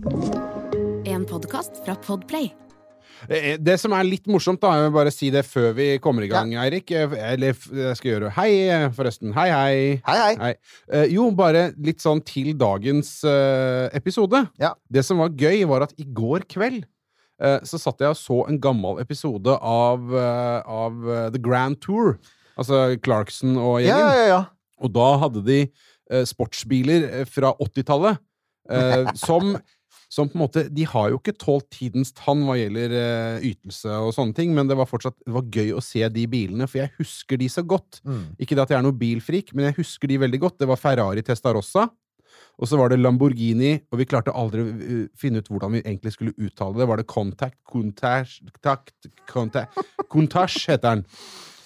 En podkast fra Podplay. Eh, Det som er litt morsomt, da, jeg vil bare si det før vi kommer i gang, Eirik. Eh, Eller jeg skal gjøre Hei, eh, forresten. Hei, hei. Hei, hei. Eh, jo, bare litt sånn til dagens eh, episode. Ja. Det som var gøy, var at i går kveld eh, så satt jeg og så en gammel episode av, eh, av eh, The Grand Tour. Altså Clarkson og Ja, gjengen. ja, ja. Og da hadde de eh, sportsbiler eh, fra 80-tallet eh, som som på en måte, De har jo ikke tålt tidens tann hva gjelder uh, ytelse og sånne ting, men det var fortsatt det var gøy å se de bilene, for jeg husker de så godt. Mm. Ikke det at jeg er noe bilfrik, men jeg husker de veldig godt. Det var Ferrari Testarossa, og så var det Lamborghini, og vi klarte aldri å uh, finne ut hvordan vi egentlig skulle uttale det. Var det Contact, Contact, Contact, Contact Contash heter den.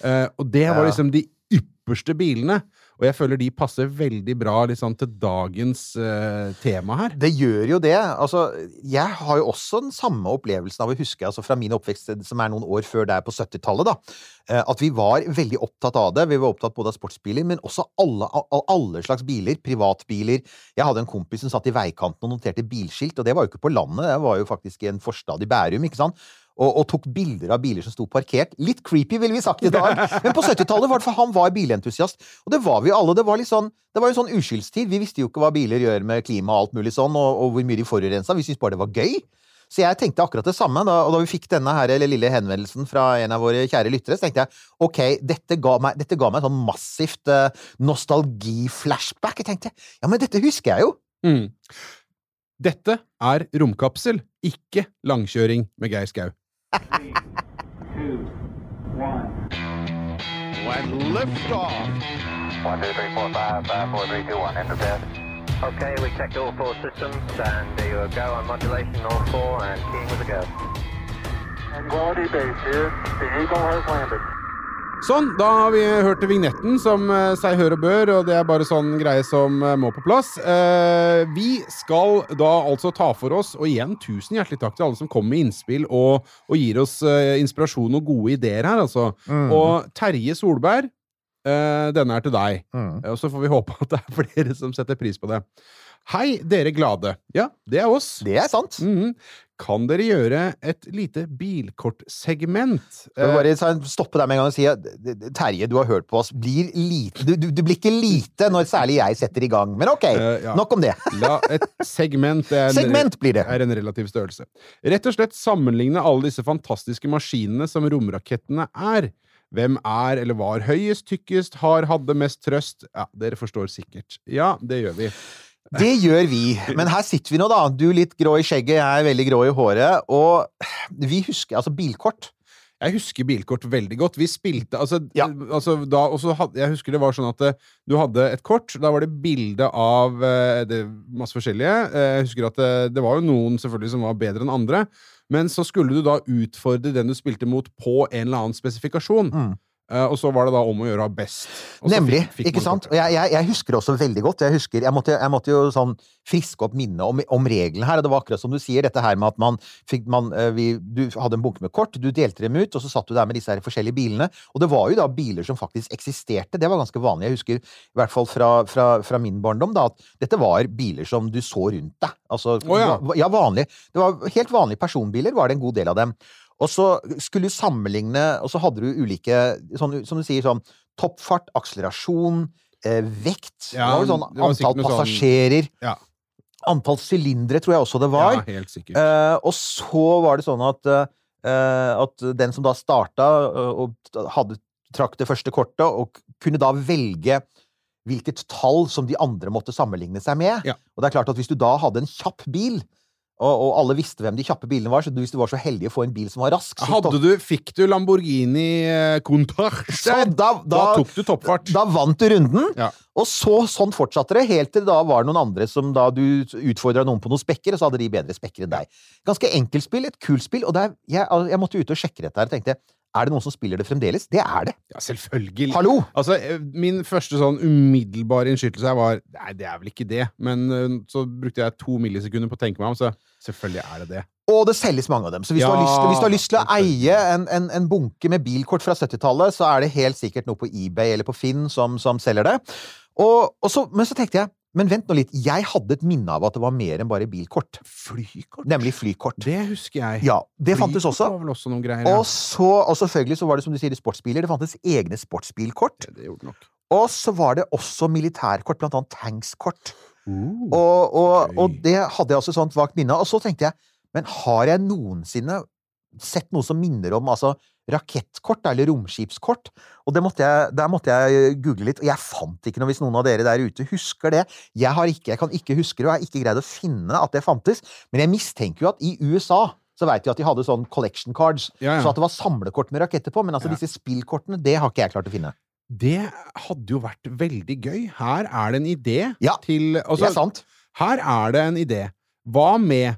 Uh, og det var liksom de ypperste bilene. Og jeg føler de passer veldig bra liksom, til dagens uh, tema her. Det gjør jo det. Altså, jeg har jo også den samme opplevelsen av å huske altså fra min oppvekst, som er noen år før der på 70-tallet, da, eh, at vi var veldig opptatt av det. Vi var opptatt både av sportsbiler, men også alle, alle slags biler. Privatbiler. Jeg hadde en kompis som satt i veikanten og noterte bilskilt, og det var jo ikke på landet, det var jo faktisk i en forstad i Bærum, ikke sant? Og, og tok bilder av biler som sto parkert. Litt creepy, ville vi sagt i dag. Men på 70-tallet var det for han var bilentusiast. Og det var vi alle. Det var litt sånn det var en sånn uskyldstid. Vi visste jo ikke hva biler gjør med klima og alt mulig sånn, og, og hvor mye de forurensa. Vi syntes bare det var gøy. Så jeg tenkte akkurat det samme. Da, og da vi fikk denne her, lille henvendelsen fra en av våre kjære lyttere, så tenkte jeg ok, dette ga meg, dette ga meg et sånn massivt uh, nostalgi-flashback. Jeg tenkte ja, men dette husker jeg jo. Mm. Dette er romkapsel, ikke langkjøring med Geir Skau. Two, one. When liftoff. One, two, three, four, five, five, four, three, two, one. Enter bed. Okay, we checked all four systems, and there you go on modulation, all four, and keying with a go. Quality base here. The Eagle has landed. Sånn, da har vi hørt vignetten som eh, seg hør og bør, og det er bare sånn greie som eh, må på plass. Eh, vi skal da altså ta for oss, og igjen tusen hjertelig takk til alle som kommer med innspill og, og gir oss inspirasjon og gode ideer her, altså. Og Terje Solberg, denne er til deg. Mm. Og så får vi håpe at det er flere som setter pris på det. Hei, dere glade. Ja, det er oss. Det er sant. Mhm. Kan dere gjøre et lite bilkortsegment? Skal vi bare stoppe der med en gang og si at Terje, du har hørt på oss. Blir lite, du, du, du blir ikke lite når særlig jeg setter i gang. Men ok, uh, ja. nok om det. La et segment er en, Segment blir det. er en relativ størrelse. Rett og slett sammenligne alle disse fantastiske maskinene som romrakettene er. Hvem er eller var høyest, tykkest, har, hadde mest trøst? Ja, dere forstår sikkert. Ja, det gjør vi. Det gjør vi. Men her sitter vi nå, da. Du litt grå i skjegget, jeg er veldig grå i håret. Og vi husker altså bilkort. Jeg husker bilkort veldig godt. Vi spilte altså, Ja. altså da, hadde, Jeg husker det var sånn at eh, du hadde et kort. Da var det bilde av eh, det, masse forskjellige. Eh, Jeg husker at det, det var jo noen selvfølgelig som var bedre enn andre. Men så skulle du da utfordre den du spilte mot, på en eller annen spesifikasjon. Eh, og så var det da om å gjøre å ha best. Nemlig. fikk- fikk ikke sant? Og jeg, jeg, jeg husker det også veldig godt. Jeg, husker, jeg, måtte, jeg måtte jo sånn friske opp minnet om, om reglene her. Og det var akkurat som du sier, dette her med at man fikk man, eh, vi, Du hadde en bunke med kort, du delte dem ut, og så satt du der med disse her forskjellige bilene. Og det var jo da biler som faktisk eksisterte. Det var ganske vanlig. Jeg husker i hvert fall fra, fra, fra min barndom da, at dette var biler som du så rundt deg. Altså, oh, ja. ja, vanlig. Det var helt vanlige personbiler, var det en god del av dem. Og så skulle du sammenligne, og så hadde du ulike, sånn, som du sier, sånn toppfart, akselerasjon, eh, vekt Ja, det var sånn det var sikkert Antall sånn- passasjerer. Ja. Antall sylindere tror jeg også det var. Ja, helt sikkert. Eh, og så var det sånn at, eh, at den som da starta eh, og hadde, trakk det første kortet, og kunne da velge hvilket tall som de andre måtte sammenligne seg med. Ja. Og det er klart at hvis du da hadde en kjapp bil, og, og alle visste hvem de kjappe bilene var, så hvis du var så heldig å få en bil som var rask så Hadde du, fikk du Lamborghini eh, da, da da, tok du toppfart. da vant du runden. Ja. Og så, sånn fortsatte det, helt til da var det noen andre som da du utfordra noen på noen spekker, og så hadde de bedre spekker enn deg. Ganske enkelt spill, et kult spill, og det er, jeg, jeg måtte ut og sjekke dette her og tenkte er det noen som spiller det fremdeles? Det er det! Ja, selvfølgelig. Hallo! Altså, eh, Min første sånn umiddelbare innskytelse her var Nei, det er vel ikke det. Men eh, så brukte jeg to millisekunder på å tenke meg om, så selvfølgelig er det det. Og det selges mange av dem. Så hvis, du, har lyst, hvis du har lyst til å eie en, en, en bunke med bilkort fra 70-tallet, så er det helt sikkert noe på eBay eller på Finn som, som selger det. Og, og så, men så tenkte jeg Men vent nå litt. Jeg hadde et minne av at det var mer enn bare bilkort. Flykort? Nemlig flykort. Det husker jeg. Ja, det fantes Flykort også. var vel også noen greier, ja. Og så, og selvfølgelig så var det som du sier sportsbiler, det fantes egne sportsbilkort. Det, det gjorde nok. Og så var det også militærkort, blant annet tankskort. Uh, Og, og, og det hadde jeg også sånt vagt minne av. Og så tenkte jeg, men har jeg noensinne sett noe som minner om altså rakettkort, eller romskipskort? Og det måtte jeg, der måtte jeg google litt, og jeg fant ikke noe, hvis noen av dere der ute husker det. Jeg, har ikke, jeg kan ikke huske det, og jeg har ikke greid å finne at det fantes, men jeg mistenker jo at i USA så veit vi at de hadde sånn collection cards, Ja, ja. så at det var samlekort med raketter på, men altså Ja. disse spillkortene, det har ikke jeg klart å finne. Det hadde jo vært veldig gøy. Her er det en idé til Det altså, er sant. Her er det en idé. Hva med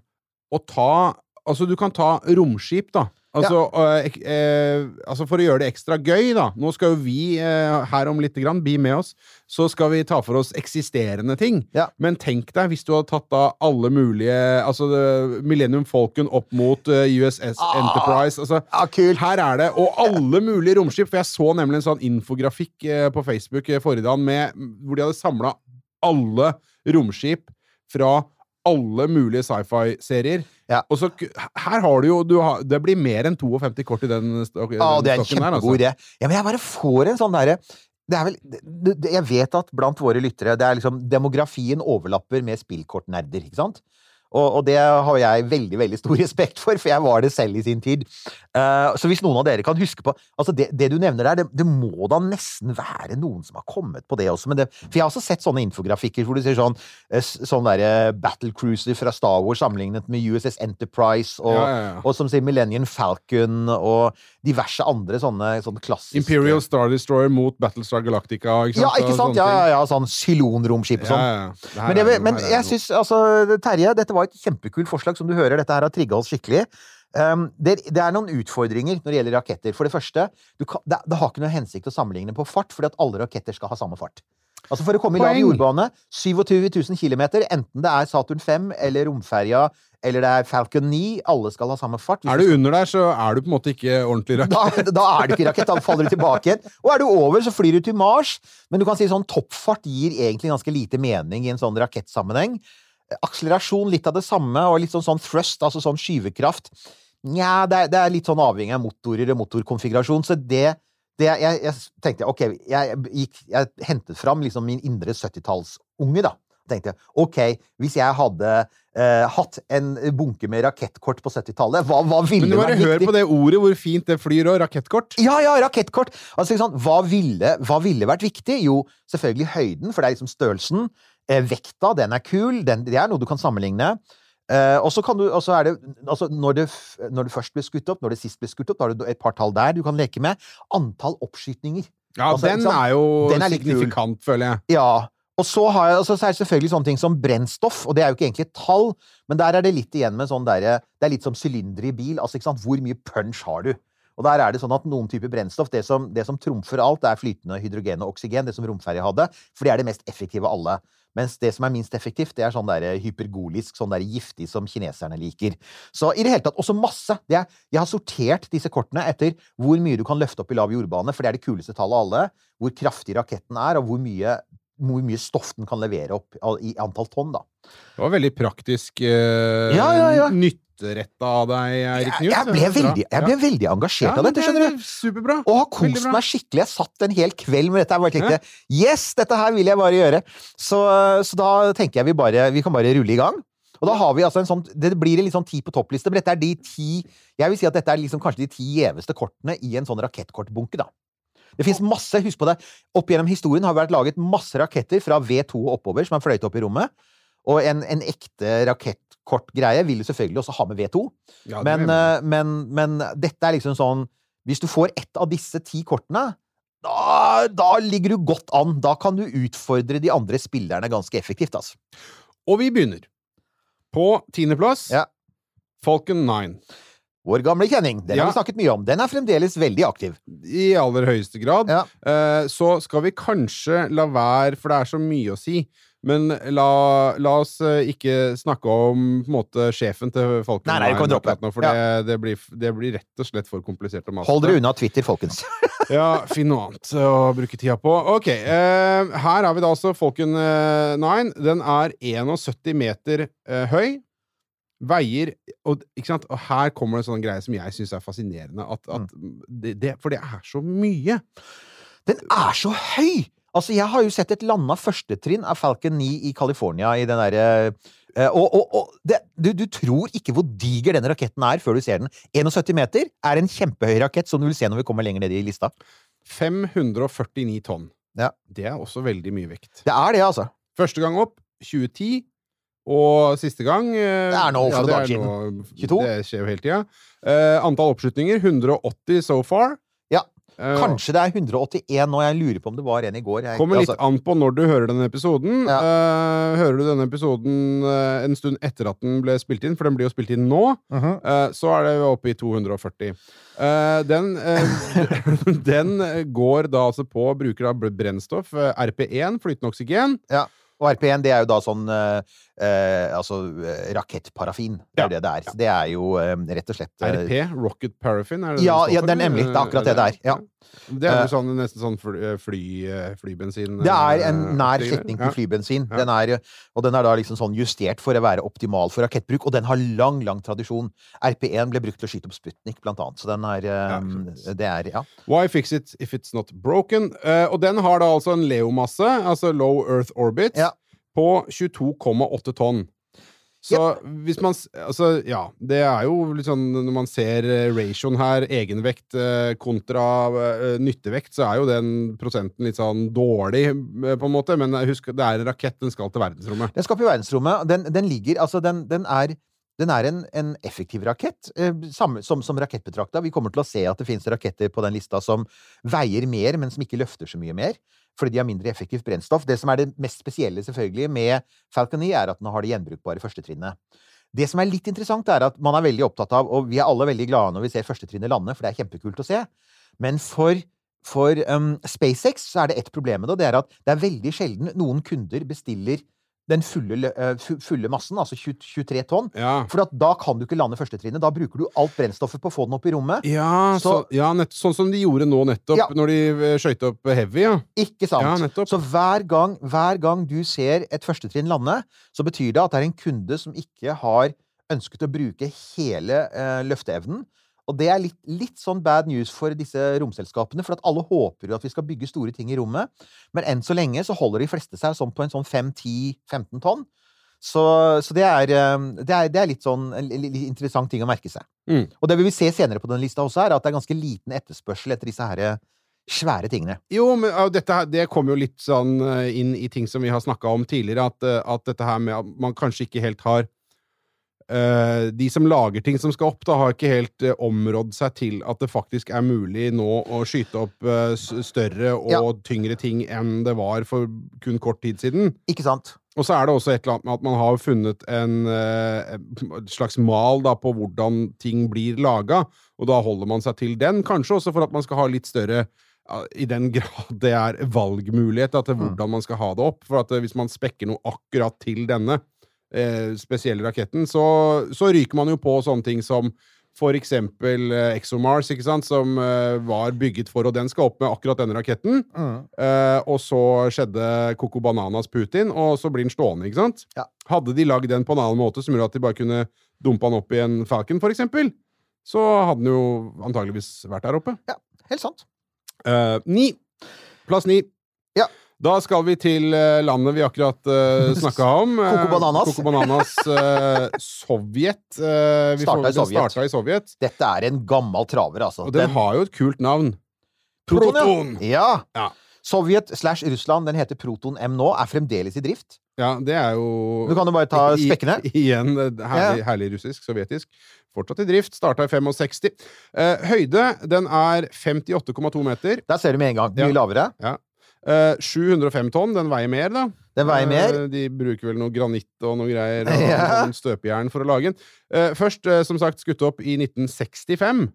å ta Altså, du kan ta romskip, da. Altså, øh, ek- eh, altså For å gjøre det ekstra gøy, da. Nå skal jo vi eh, her om litt grann, bli med oss, så skal vi ta for oss eksisterende ting. Ja. Men tenk deg hvis du hadde tatt da alle mulige Altså Millennium Falcon opp mot uh, USS Ah. Enterprise. Altså, Ja, her er det, og alle mulige romskip, for jeg så nemlig en sånn infografikk eh, på Facebook eh, forrige dag med, hvor de hadde samla alle romskip fra alle mulige sci-fi-serier. Ja. Og så her har du jo du har, Det blir mer enn 52 kort i den, stok, Ja, den det er en kjempegod idé. altså. Ja, men jeg bare får en sånn derre det er vel, jeg vet at blant våre lyttere det er liksom, Demografien overlapper med spillkortnerder, ikke sant? Og, og det har jeg veldig veldig stor respekt for, for jeg var det selv i sin tid. Eh, så hvis noen av dere kan huske på altså det, det du nevner der, det, det må da nesten være noen som har kommet på det også. Men det, for jeg har også sett sånne infografikker hvor du ser sånn, eh, sånn derre battlecruiser fra Star Wars sammenlignet med USS Enterprise, og, Ja, ja, ja. og som sier Millennium Falcon, og diverse andre sånne, sånne klassiske Imperial Star Destroyer mot Battlestar Galactica. Ikke sant? Ja, ikke sant? Ja, ja, ja, sånn Cylon-romskip og sånn. Men, jeg, men jeg syns altså, Terje, dette var et kjempekult forslag. Som du hører, dette her har trigga oss skikkelig. Um, det, det er noen utfordringer når det gjelder raketter. For det første, du kan, det, det har ikke noe hensikt å sammenligne på fart, fordi at alle raketter skal ha samme fart. Altså For å komme i lag jordbane, 27 000 km, enten det er Saturn 5 eller romferja eller det er Falcon 9, alle skal ha samme fart. Hvis Er du under der, så er du på en måte ikke ordentlig rakett. da, da er du ikke rakett, da faller du tilbake igjen. Og er du over, så flyr du til Mars. Men du kan si sånn toppfart gir egentlig ganske lite mening i en sånn rakettsammenheng. Akselerasjon litt av det samme, og litt sånn, sånn thrust, altså sånn skyvekraft. Nja, det, det er litt sånn avhengig av motorer og motorkonfigurasjon, så det, det jeg, jeg tenkte ok, jeg, gikk, jeg hentet fram liksom min indre 70-tallsunge, da. Tenkte jeg, ok, hvis jeg hadde eh, hatt en bunke med rakettkort på 70-tallet, hva, hva ville Men du bare hør på det ordet, hvor fint det flyr, og rakettkort. Ja, ja, rakettkort! Altså, sånn. Hva, ville, hva ville vært viktig? Jo, selvfølgelig høyden, for det er liksom størrelsen. Eh, vekta, den er kul. Den, det er noe du kan sammenligne. Eh, og så kan du, også er det altså når, det, når det først ble skutt opp, når det sist ble skutt opp, da har du et par tall der du kan leke med. Antall oppskytninger. Ja, Altså, den er jo Den er signifikant, føler jeg. Ja. Og så, har jeg, altså, så er det selvfølgelig sånne ting som brennstoff, og det er jo ikke egentlig et tall, men der er det litt igjen med sånn derre Det er litt som sylindere i bil. altså ikke sant, Hvor mye punch har du? Og der er det sånn at noen typer brennstoff, det som, det som trumfer alt, det er flytende hydrogen og oksygen, det som romferja hadde, for det er det mest effektive av alle. Mens det som er minst effektivt, det er sånn der hypergolisk, sånn der giftig som kineserne liker. Så i det hele tatt, også masse. Det er, jeg har sortert disse kortene etter hvor mye du kan løfte opp i lav jordbane, for det er det kuleste tallet av alle, hvor kraftig raketten er, og hvor mye, hvor mye stoff den kan levere opp i antall tonn, da. Det var veldig praktisk eh, Ja, ja, ja. Nytteretta av deg, Erik Knut. jeg, ble, veldig, jeg ble veldig engasjert av dette, skjønner du. Superbra. Og har kost meg skikkelig. Jeg satt en hel kveld med dette. Jeg bare tenkte yes, dette her vil jeg bare gjøre. Så, så da tenker jeg vi bare Vi kan bare rulle i gang. Og da har vi altså en sånn Det blir en litt sånn ti på toppliste, men dette er de ti Jeg vil si at dette er liksom kanskje de ti gjeveste kortene i en sånn rakettkortbunke, da. Det fins masse, husk på det, opp gjennom historien har det vært laget masse raketter fra V2 og oppover som er fløyet opp i rommet. Og en, en ekte rakettkortgreie vil jo selvfølgelig også ha med V2. Ja, Men, eh, men, men dette er liksom sånn Hvis du får ett av disse ti kortene, da, da ligger du godt an. Da kan du utfordre de andre spillerne ganske effektivt, altså. Og vi begynner. På tiendeplass Ja. Falcon 9. Vår gamle kjenning. Den Ja. har vi snakket mye om. Den er fremdeles veldig aktiv. I aller høyeste grad. Ja. Uh, så skal vi kanskje la være, for det er så mye å si, Men la, la oss eh, ikke snakke om på en måte sjefen til Falken Nei, nei, kan droppe. nå, for det, det, blir, det blir rett og slett for komplisert. Hold dere unna Twitter, folkens. Ja, finn noe annet å bruke tida på. Ok, eh, her har vi da altså Falcon eh, 9. Den er 71 meter eh, høy. Veier og, og her kommer det en sånn greie som jeg syns er fascinerende. At, at det, det, for det er så mye. Den er så høy! Altså, jeg har jo sett et landa førstetrinn av Falcon 9 i California i den derre eh, og, og, og det, du, du tror ikke hvor diger den raketten er før du ser den. 71 meter er en kjempehøy rakett, som du vil se når vi kommer lenger ned i lista. 549 tonn. Ja. Det er også veldig mye vekt. Det er det, altså. Første gang opp 2010. Og siste gang eh, Det er nå for det noen er dager nå- 22. Det skjer jo hele tida. Uh, antall oppslutninger 180 so far. Ja. Eh, Kanskje det er 181 nå. Jeg lurer på om det var en i går. Jeg, Kommer litt altså, an på når du hører denne episoden. Ja. Uh, hører du denne episoden uh, en stund etter at den ble spilt inn, for den blir jo spilt inn nå, Mhm. eh, så er det oppe i 240. Eh, den, den går da altså på bruker av brennstoff, eh, RP1, flytende oksygen. Og RP1, det er jo da sånn eh, eh, Altså eh, rakettparafin. Det er Ja. det det er. Så det er jo eh, rett og slett eh, RP, Rocket Paraffin? Er det Ja, det ja, det er nemlig. Det er akkurat det det er, ja. Det er Eh, jo sånn, nesten sånn fly, fly, flybensin Det er en eh, nær setning slektning til flybensin. Den er, og den er da liksom sånn justert for å være optimal for rakettbruk, og den har lang, lang tradisjon. RP1 ble brukt til å skyte opp Sputnik, blant annet. Så den er eh, sant. Det er Ja. Why fix it if it's not broken? Eh, og den har da altså en Leo-masse, altså low earth orbit, Ja. På 22,8 tonn. Så hvis man Altså, ja. Det er jo litt sånn Når man ser eh, ratioen her, egenvekt eh, kontra eh, nyttevekt, så er jo den prosenten litt sånn dårlig, på en måte. Men husk, det er en rakett, den skal til verdensrommet. Den skal til verdensrommet. Den, den ligger Altså, den, den er den er en, en effektiv rakett, samme, som, som rakettbetrakta. Vi kommer til å se at det finnes raketter på den lista som veier mer, men som ikke løfter så mye mer. Fordi de har mindre effektivt brennstoff. Det som er det mest spesielle selvfølgelig med Falcon 9, er at den har det gjenbrukbare førstetrinnet. Det som er litt interessant, er at man er veldig opptatt av, og vi er alle veldig glade når vi ser førstetrinnet lande, for det er kjempekult å se. Men for, for um, SpaceX så er det ett problem med det, og det er at det er veldig sjelden noen kunder bestiller den fulle, eh, fulle massen, altså 23 tonn. Ja. For at da kan du ikke lande førstetrinnet. Da bruker du alt brennstoffet på å få den opp i rommet. Ja, så, Så- ja nett, sånn som de gjorde nå nettopp, Ja. når de skøyte opp Heavy. Ja, Ikke sant? ja. Så hver gang, hver gang du ser et førstetrinn lande, så betyr det at det er en kunde som ikke har ønsket å bruke hele eh, løfteevnen. Og det er litt, litt sånn bad news for disse romselskapene, for at alle håper jo at vi skal bygge store ting i rommet. Men enn så lenge så holder de fleste seg sånn på en sånn 5-10-15 tonn. Så, så det, er, eh, det, er, det er litt sånn en litt interessant ting å merke seg. Mm. Og det vi vil se senere på den lista også, er at det er ganske liten etterspørsel etter disse her eh, svære tingene. Jo, men dette det kommer jo litt sånn eh, inn i ting som vi har snakka om tidligere, at, at dette her med at man kanskje ikke helt har eh, De som lager ting som skal opp, da, har ikke helt uh, områdd seg til at det faktisk er mulig nå å skyte opp uh, større og Ja. tyngre ting enn det var for kun kort tid siden. Ikke sant? Og så er det også et eller annet med at man har funnet en eh, slags mal da, på hvordan ting blir laga, og da holder man seg til den. Kanskje også for at man skal ha litt større I den grad det er valgmulighet da, til hvordan man skal ha det opp. For at hvis man spekker noe akkurat til denne eh, spesielle raketten, så, så ryker man jo på sånne ting som for eksempel eh, ExoMars, ikke sant, som eh, var bygget for, og den skal opp med akkurat denne raketten. Eh, og så skjedde Coco Bananas Putin, og så blir den stående, ikke sant? Ja. Hadde de lagd den på en annen måte, som gjorde at de bare kunne dumpe den opp i en Falcon, for eksempel, så hadde den jo antageligvis vært der oppe. Ja, Helt sant. Eh, ni. Plass ni. Ja. Da skal vi til eh, landet vi akkurat uh, snakka om. Eh, Coco Bananas. Coco Bananas uh, Sovjet. Uh, vi Starta i Sovjet. starta i Sovjet. Dette er en gammel traver, altså. Og den, har jo et kult navn. Proton! Ja. Ja. Sovjet slash Russland, den heter Proton M nå, er fremdeles i drift. Ja, det er jo Du kan jo bare ta I- spekkene. Igjen eh, herlig, herlig russisk, sovjetisk. Fortsatt i drift. Starta i 65. Uh, høyde, den er 58,2 meter. Der ser du med en gang. Mye Ja. lavere. Eh, 705 tonn. Den veier mer, da. Den veier mer. Uh, de bruker vel noe granitt og noe greier, og Ja. støpejern for å lage den. Uh, først, eh, som sagt, skutt opp i 1965.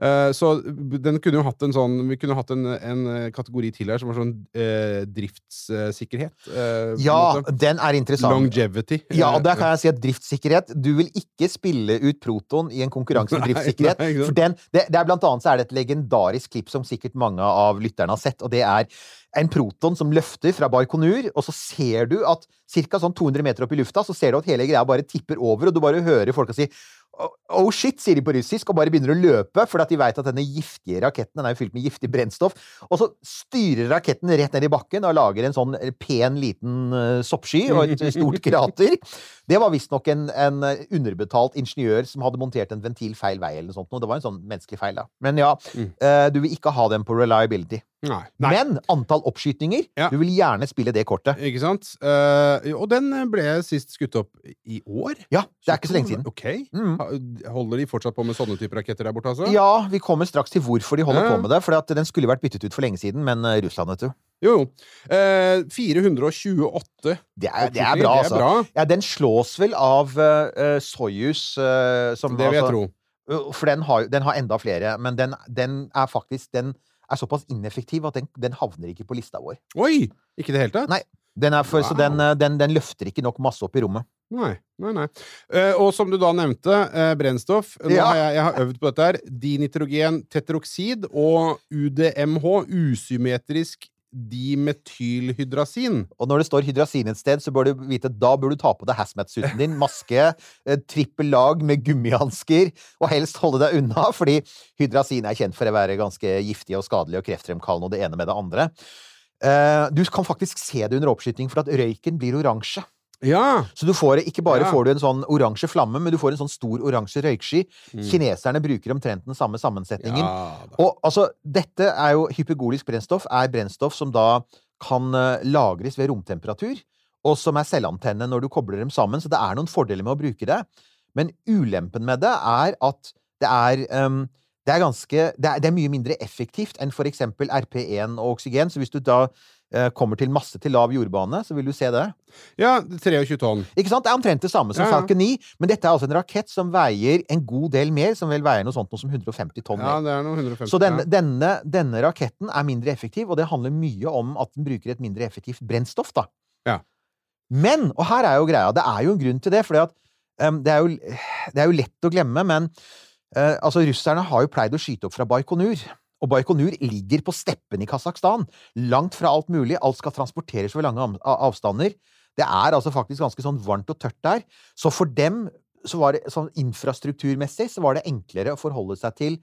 Eh, så den kunne jo hatt en sånn Vi kunne hatt en, en eh, kategori til her som var sånn eh, driftssikkerhet. eh, Ja, den er interessant. Longevity. Ja, og Eh, der kan jeg si at driftssikkerhet Du vil ikke spille ut Proton i en konkurranse om driftssikkerhet. nei, for den, det, det er blant annet så er det et legendarisk klipp som sikkert mange av lytterne har sett, og det er en Proton som løfter fra Barkonur, og så ser du at ca. sånn 200 meter opp i lufta, så ser du at hele greia bare tipper over, og du bare hører folka si Oh oh shit, sier de på russisk, og bare begynner å løpe, fordi at de veit at denne giftige raketten den er jo fylt med giftig brennstoff. Og så styrer raketten rett ned i bakken og lager en sånn pen, liten eh, soppsky og et stort krater. Det var visstnok en, en underbetalt ingeniør som hadde montert en ventil feil vei, eller noe sånt. Det var en sånn menneskelig feil, da. Men ja, Mm. eh, du vil ikke ha den på reliability. Nei. Nei. Men antall oppskytninger, Ja. du vil gjerne spille det kortet. Ikke sant? Uh, og den ble sist skutt opp i år. Ja, det er ikke så lenge siden. Ok. Mm. Holder de fortsatt på med sånne typer raketter der borte, altså? Ja, vi kommer straks til hvorfor de holder Ja. på med det. For den skulle vært byttet ut for lenge siden, men eh, Russland, vet du. Jo, jo. Uh, 428 Det er, det er bra, det altså. bra. Ja, den slås vel av uh, Soyuz uh, som Det vil jeg altså- tro. Uh, For den har, den har enda flere, men den, den er faktisk Den er såpass ineffektiv at den, den havner ikke på lista vår. Oi! Ikke i det hele tatt? Nei. Den for, Så den, den, den løfter ikke nok masse opp i rommet. Nei, nei, nei. Uh, og som du da nevnte, uh, brennstoff. Nå Ja. har jeg, jeg har øvd på dette her. Dinitrogen tetroksid og UDMH, usymmetrisk dimetylhydrasin. Og når det står hydrasin et sted, så bør du vite at da bør du ta på deg hazmat-suiten din, maske, eh, trippel lag med gummihansker, og helst holde deg unna, fordi hydrasin er kjent for å være ganske giftig og skadelig og kreftfremkallende og det ene med det andre. Eh, Du kan faktisk se det under oppskyting, for at røyken blir oransje. Ja! Så du får, ikke bare Ja. får du en sånn oransje flamme, men du får en sånn stor oransje røyksky. Kineserne bruker omtrent den samme sammensetningen. Mm. ja. Og altså, dette er jo hypergolisk brennstoff, er brennstoff som da kan eh, lagres ved romtemperatur, og som er selvantenne når du kobler dem sammen, så det er noen fordeler med å bruke det. Men ulempen med det er at det er um, det er ganske det er, det er mye mindre effektivt enn for eksempel RP1 og oksygen, så hvis du da kommer til masse til lav jordbane, så vil du se det. ja, 23 tonn. Ikke sant? Det er omtrent det samme som Ja, ja. Falcon 9, men dette er altså en rakett som veier en god del mer, som vel veier noe sånt noe som 150 tonn Ja, det er noe 150. Så denne, ja. denne, denne raketten er mindre effektiv, og det handler mye om at den bruker et mindre effektivt brennstoff, da. Ja. Men, og her er jo greia, det er jo en grunn til det, for det, er jo, det er jo lett å glemme, men uh, altså, russerne har jo pleid å skyte opp fra Baikonur. Og Baikonur ligger på steppen i Kasakhstan. Langt fra alt mulig. Alt skal transporteres over lange avstander. Det er altså faktisk ganske sånn varmt og tørt der. Så for dem, så var det sånn infrastrukturmessig, så var det enklere å forholde seg til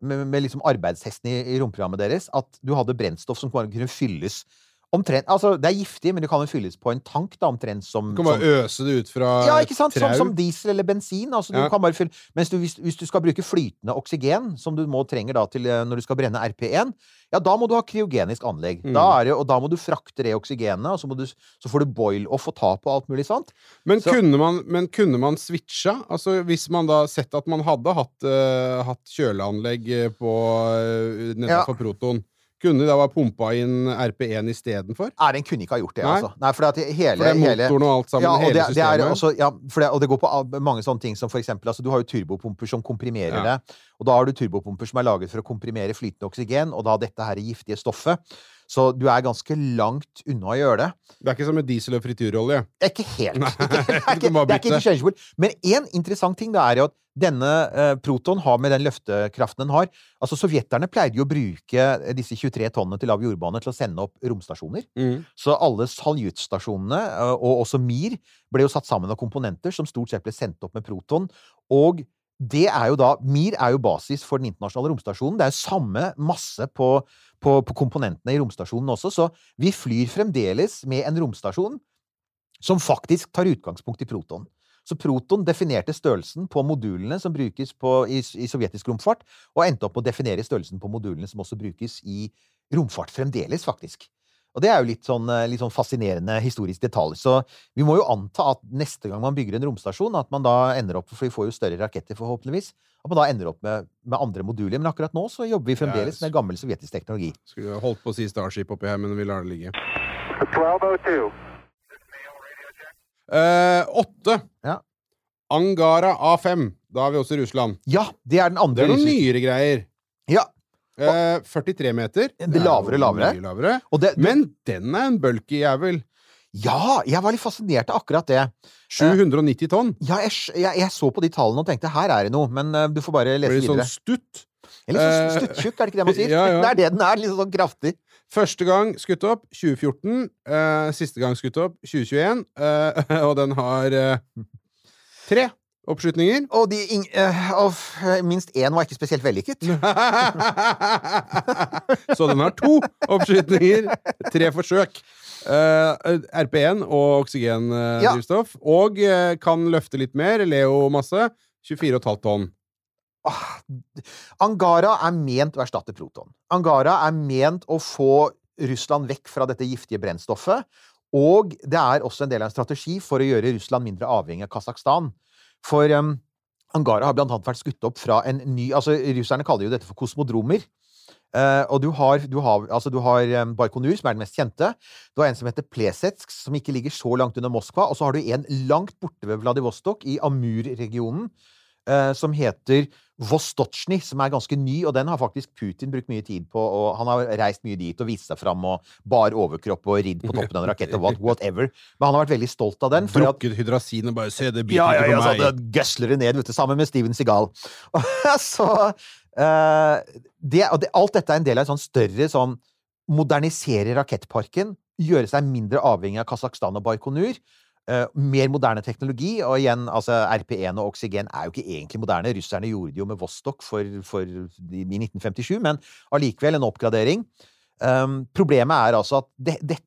med, med liksom arbeidshesten i, i romprogrammet deres, at du hadde brennstoff som kunne fylles omtrent Altså, det er giftig, men det kan jo fylles på en tank, da, omtrent som Du kan som- bare øse det ut fra ja, ikke sant? Som, som diesel eller bensin. Altså, du kan bare fylle. Mens du, hvis, hvis du skal bruke flytende oksygen, som du må trenger da til eh, når du skal brenne RP1, ja, da må du ha kryogenisk anlegg. Mm. Da det, og da må du frakte det oksygenet, og så, du, så får du boil-off og tap og alt mulig sånt. Men, Så- kunne man, men kunne man switcha? Altså, hvis man da sett at man hadde hatt, uh, hatt kjøleanlegg eh, på uh, nedenfor Proton, kunne de da være pumpa inn RP1 istedenfor? Nei, den kunne ikke ha gjort det, Nei. altså. Nei, for at hele, For det er motoren og alt sammen, ja, og hele det, det er systemet. også, ja, for det, og det går på mange sånne ting som for eksempel altså, Du har jo turbopumper som komprimerer Ja. det. Og da har du turbopumper som er laget for å komprimere flytende oksygen, og da dette her giftige stoffet. Så du er ganske langt unna å gjøre det. Det er ikke som med diesel og frityrolje. Ikke helt. Ikke, det, er ikke, det er ikke. Men én interessant ting da er jo at denne eh, Proton har med den løftekraften den har Altså Sovjeterne pleide jo å bruke eh, disse 23 tonnene til lav jordbane til å sende opp romstasjoner. Mm. Så alle Saljut-stasjonene, eh, og også Mir, ble jo satt sammen av komponenter som stort sett ble sendt opp med Proton. Og det er jo da Mir er jo basis for den internasjonale romstasjonen. Det er jo samme masse på, på, på komponentene i romstasjonen også, så vi flyr fremdeles med en romstasjon som faktisk tar utgangspunkt i Proton. Så Proton definerte størrelsen på modulene som brukes på, i, i sovjetisk romfart, og endte opp med å definere størrelsen på modulene som også brukes i romfart fremdeles, faktisk. Og det er jo litt sånn, eh, litt sånn fascinerende historisk detalj. Så vi må jo anta at neste gang man bygger en romstasjon, at man da ender opp For vi får jo større raketter, forhåpentligvis. At man da ender opp med, med andre moduler. Men akkurat nå så jobber vi fremdeles med gammel sovjetisk teknologi. Skulle holdt på å si Starship oppi her, men vi lar det ligge. 1202. Eh, åtte. Ja. Angara A5. Da er vi også i Russland. Ja, det er den Det er noen nyere greier. Ja. Uh, 43 meter. Det er lavere, lavere. Lavere. Og det, Men den er en bulky jævel. ja, jeg var litt fascinert av akkurat det. 790 tonn. Ja, jeg, jeg, jeg så på de tallene og tenkte her er det noe, men uh, du får bare lese Blir sånn videre. stutt. Eller sånn eh, stuttjukk, er det ikke det man sier? ja, ja. Det er det den er, litt sånn kraftig. Første gang skutt opp 2014. Uh, siste gang skutt opp 2021. Uh, og den har uh, tre oppskytninger. Og de, eh, og minst én var ikke spesielt vellykket. Så den har to oppskytninger. Tre forsøk. Eh, RP1 og oksygendrivstoff. Og eh, kan løfte litt mer. Leo-masse. 24,5 tonn. Angara er ment å erstatte Proton. Angara er ment å få Russland vekk fra dette giftige brennstoffet. Og det er også en del av en strategi for å gjøre Russland mindre avhengig av Kasakhstan. For um, Angara har blant annet vært skutt opp fra en ny Altså, russerne kaller jo dette for kosmodromer. Uh, og du har, du har, altså, du har um, Baikonur, som er den mest kjente. Du har en som heter Plesetsk, som ikke ligger så langt under Moskva. Og så har du en langt borte ved Vladivostok, i Amur-regionen, som heter Vostochny, som er ganske ny, og den har faktisk Putin brukt mye tid på. og Han har reist mye dit og vist seg fram og bar overkropp og ridd på toppen av en rakett og whatever. Men han har vært veldig stolt av den. Drukket hydrasin og bare se det biter ja, ja, ja, på så Ja, det gøsler det ned, vet du, sammen med Steven Seagal. så uh, det, og det, Alt dette er en del av en sånn større sånn Modernisere rakettparken, gjøre seg mindre avhengig av Kasakhstan og Baikonur. Eh, mer moderne teknologi, og igjen, altså RP1 og oksygen er jo ikke egentlig moderne. Russerne gjorde det jo med Vostok for, for, i 1957, men allikevel en oppgradering. Um, problemet er altså at det, det,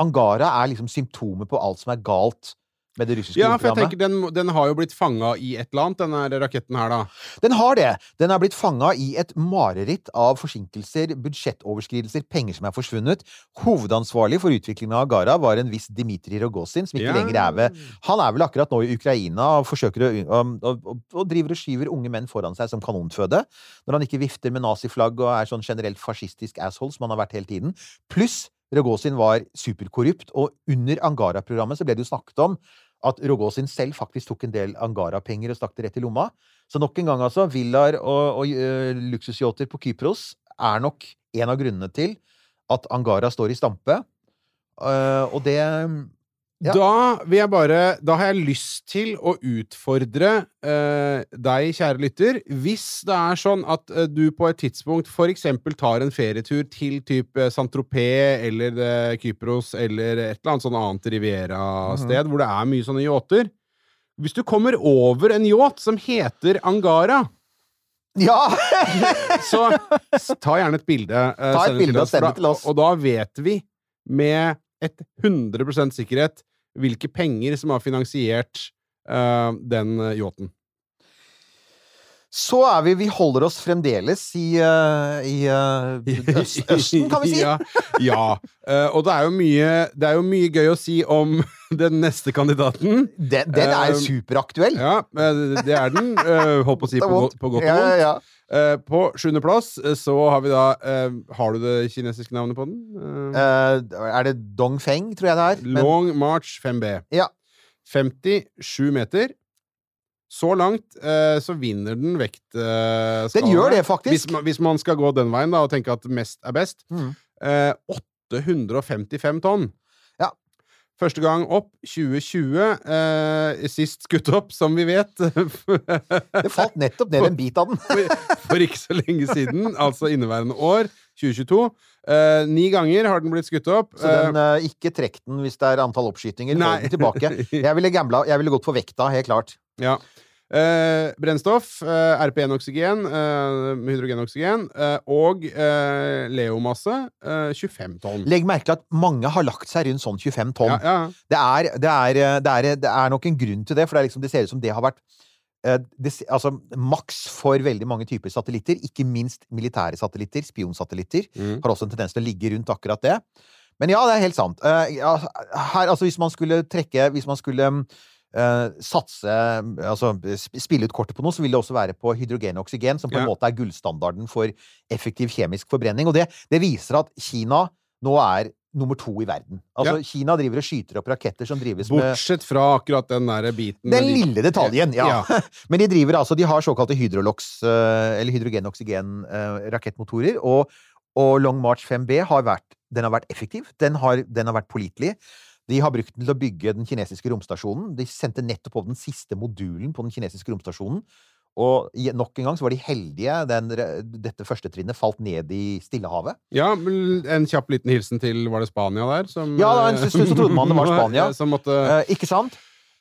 Angara er liksom symptomet på alt som er galt med det russiske Ja, for jeg tenker den, den har jo blitt fanga i et eller annet, denne raketten her, da. Den har det. Den er blitt fanga i et mareritt av forsinkelser, budsjettoverskridelser, penger som er forsvunnet. Hovedansvarlig for utviklingen av Agara var en viss Dmitrij Rogozin, som ikke Ja. lenger er ved Han er vel akkurat nå i Ukraina og forsøker å, og, og, og, og driver og skyver unge menn foran seg som kanonføde. Når han ikke vifter med naziflagg og er sånn generelt fascistisk asshole som han har vært hele tiden. Pluss Rogozin var superkorrupt, og under Angara-programmet så ble det jo snakket om at Rogozin selv faktisk tok en del Angara-penger og stakk det rett i lomma. Så nok en gang, altså, villaer og, og øh, luksusyachter på Kypros er nok en av grunnene til at Angara står i stampe. Uh, og det Ja. Da vil jeg bare Da har jeg lyst til å utfordre eh, deg, kjære lytter, hvis det er sånn at eh, du på et tidspunkt eksempel tar en ferietur til type Saint-Tropez eller eh, Kypros eller et eller annet sånn annet Riviera-sted hvor det er mye sånne yachter. Hvis du kommer over en yacht som heter Angara, Ja! så ta gjerne et bilde. eh, Ta et bilde og send det til oss. Og da vet vi med et 100% sikkerhet hvilke penger som har finansiert uh, den eh, yachten. Så er vi Vi holder oss fremdeles i, uh, i uh, øst, Østen, kan vi si. ja. ja. Uh, og det er, jo mye, det er jo mye gøy å si om den neste kandidaten. Den, den er superaktuell. Ja, det er den. holdt på å si på, på godt og Ja, vondt. ja. Eh, på sjuendeplass så har vi da uh, Har du det kinesiske navnet på den? Uh, er det Dong Feng, tror jeg det er? Men- Long March 5B. Ja. 57 meter. Så langt eh, så vinner den vektskalaen. Den gjør det, faktisk. Hvis, man- hvis man skal gå den veien da, og tenke at mest er best. Mm. Eh, 855 tonn. Ja. Første gang opp 2020. Eh, sist skutt opp, som vi vet. Det falt nettopp ned en bit av den. for, for ikke så lenge siden, altså inneværende år, 2022. Eh, ni ganger har den blitt skutt opp. Så den, uh, ikke trekk den hvis det er antall oppskytinger. Nei. Hold den tilbake. Jeg ville gambla. Jeg ville gått for vekta, helt klart. Ja. Uh, brennstoff, eh, RP1-oksygen, eh, hydrogenoksygen, og leomasse, Leo-masse, eh, 25 tonn. Legg merke til at mange har lagt seg rundt sånn 25 tonn. Ja, ja. Det, er, det, er, det, er, det er nok en grunn til det, for det, liksom, det ser ut som det har vært altså, maks for veldig mange typer satellitter, ikke minst militære satellitter, spionsatellitter, Mm. har også en tendens til å ligge rundt akkurat det. Men ja, det er helt sant. Eh, her, altså, hvis man skulle trekke Hvis man skulle eh, satse Altså spille ut kortet på noe, så vil det også være på hydrogen og oksygen, som på en Ja. måte er gullstandarden for effektiv kjemisk forbrenning. Og det, det viser at Kina nå er nummer to i verden. Altså, Ja. Kina driver og skyter opp raketter som drives med Bortsett fra akkurat den der biten Den de- lille detaljen, ja. Men de driver altså, de har såkalte hydrolox, eh, eller hydrogen-oksygen-rakettmotorer, og, og Long March 5B har vært, den har vært effektiv, den har, den har vært pålitelig. De har brukt den til å bygge den kinesiske romstasjonen. De sendte nettopp opp den siste modulen på den kinesiske romstasjonen. Og nok en gang så var de heldige. Den, dette første trinnet falt ned i Stillehavet. Ja, en kjapp liten hilsen til Var det Spania der? Som, Ja, da, en stund så trodde man det var Spania. Som måtte Eh, ikke sant?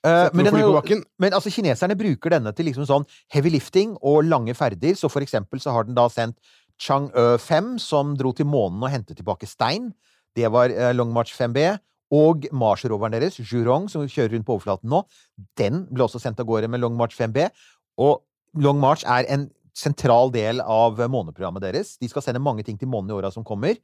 Eh, men, jo- Men altså, kineserne bruker denne til liksom sånn heavy lifting og lange ferder. Så for eksempel så har den da sendt Chang'e 5, som dro til månen og hentet tilbake stein. Det var eh, Long March 5B. Og Mars-roveren deres, Jurong, som kjører rundt på overflaten nå, den ble også sendt av gårde med Long March 5B. Og Long March er en sentral del av måneprogrammet deres. De skal sende mange ting til månen i åra som kommer.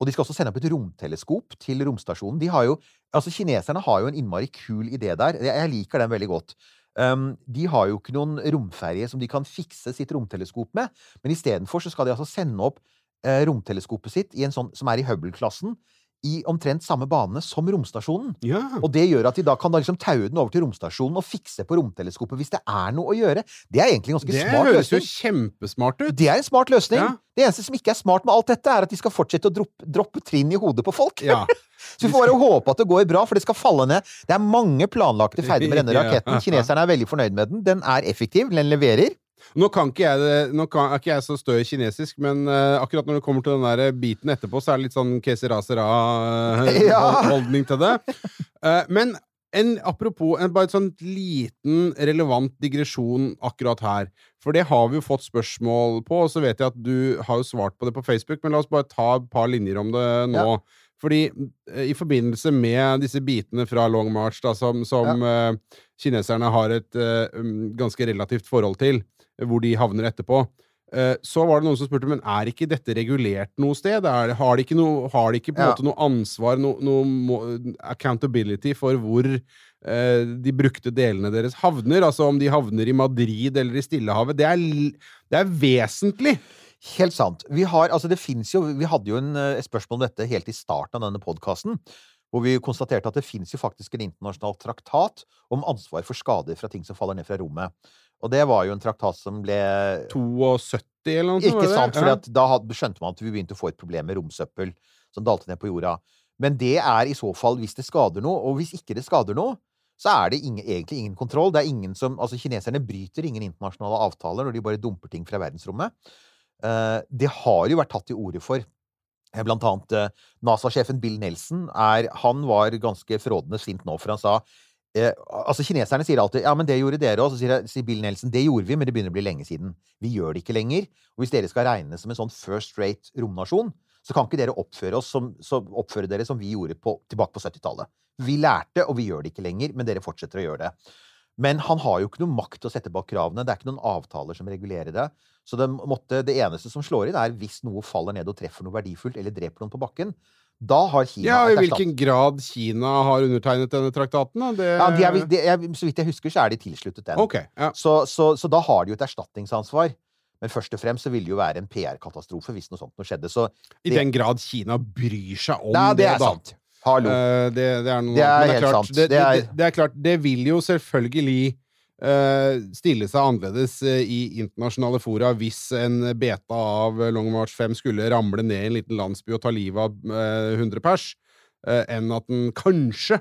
Og de skal også sende opp et romteleskop til romstasjonen. Har jo, altså Kineserne har jo en innmari kul idé der. Jeg liker den veldig godt. Um, de har jo ikke noen romferje som de kan fikse sitt romteleskop med, men istedenfor skal de altså sende opp uh, romteleskopet sitt sånn, som er i Hubble-klassen, i omtrent samme bane som romstasjonen. Ja. Og det gjør at de da kan da liksom taue den over til romstasjonen og fikse på romteleskopet hvis det er noe å gjøre. Det er egentlig en ganske Det smart høres jo kjempesmart ut. Det er en smart løsning. Ja. Det eneste som ikke er smart med alt dette, er at de skal fortsette å droppe, droppe trinn i hodet på folk. Ja. Så vi får bare håpe at det går bra, for det skal falle ned. Det er mange planlagte ferder med denne raketten. Kineserne er veldig fornøyd med den. Den er effektiv, den leverer. Nå, kan ikke jeg, det- nå kan, er ikke jeg så stø i kinesisk, men uh, akkurat når det kommer til den der biten etterpå, så er det litt sånn kesera-sera-holdning Ja. til det. Uh, men en, apropos en, bare et sånn liten relevant digresjon akkurat her. For det har vi jo fått spørsmål på, og så vet jeg at du har jo svart på det på Facebook, men la oss bare ta et par linjer om det nå. Fordi eh, i forbindelse med disse bitene fra Long March, da, som, som eh, kineserne har et eh, um, ganske relativt forhold til, hvor de havner etterpå, så var det noen som spurte men er ikke dette regulert noe sted. Er, har de ikke, noe, har de ikke på en Ja. noe ansvar, noe, noe accountability for hvor eh, de brukte delene deres havner? Altså om de havner i Madrid eller i Stillehavet. Det er, det er vesentlig! Helt sant. Vi, har, altså det finnes jo, vi hadde jo en, eh, et spørsmål om dette helt i starten av denne podkasten. Hvor vi konstaterte at det finnes jo faktisk en internasjonal traktat om ansvar for skader fra ting som faller ned fra rommet. Og det var jo en traktat som ble 72 eller noe sånt? Ikke sant, for Ja. da skjønte man at vi begynte å få et problem med romsøppel som dalte ned på jorda. Men det er i så fall hvis det skader noe, og hvis ikke det skader noe, så er det ingen, egentlig ingen kontroll. Det er ingen som, altså Kineserne bryter ingen internasjonale avtaler når de bare dumper ting fra verdensrommet. Eh, det har jo vært tatt til orde for. Eh, Blant annet eh, NASA-sjefen Bill Nelson er, han var ganske frådende sint nå, for han sa eh, altså Kineserne sier alltid 'ja, men det gjorde dere òg'. Så sier, sier Bill Nelson 'det gjorde vi, men det begynner å bli lenge siden'. Vi gjør det ikke lenger. Og hvis dere skal regnes som en sånn first rate romnasjon, så kan ikke dere oppføre, oss som, så oppføre dere som vi gjorde på, tilbake på 70-tallet. Vi lærte, og vi gjør det ikke lenger, men dere fortsetter å gjøre det. Men han har jo ikke noe makt til å sette bak kravene. Det er ikke noen avtaler som regulerer det. Så det, måtte, det eneste som slår inn, er hvis noe faller ned og treffer noe verdifullt, eller dreper noen på bakken. Da har Kina Ja, I hvilken grad Kina har undertegnet denne traktaten? Det... ja, de er, de er, Så vidt jeg husker, så er de tilsluttet den. Okay, ja. Så, så, så da har de jo et erstatningsansvar. Men først og fremst så vil det jo være en PR-katastrofe hvis noe sånt noe skjedde. Så I den grad Kina bryr seg om ja, det er da. sant. Hallo. Uh, det, det er noe Det er helt klart, sant. Det, det, Det er- er klart, det vil jo selvfølgelig uh, stille seg annerledes eh, i internasjonale fora hvis en beta av Long March 5 skulle ramle ned i en liten landsby og ta livet av uh, 100 pers, enn at den kanskje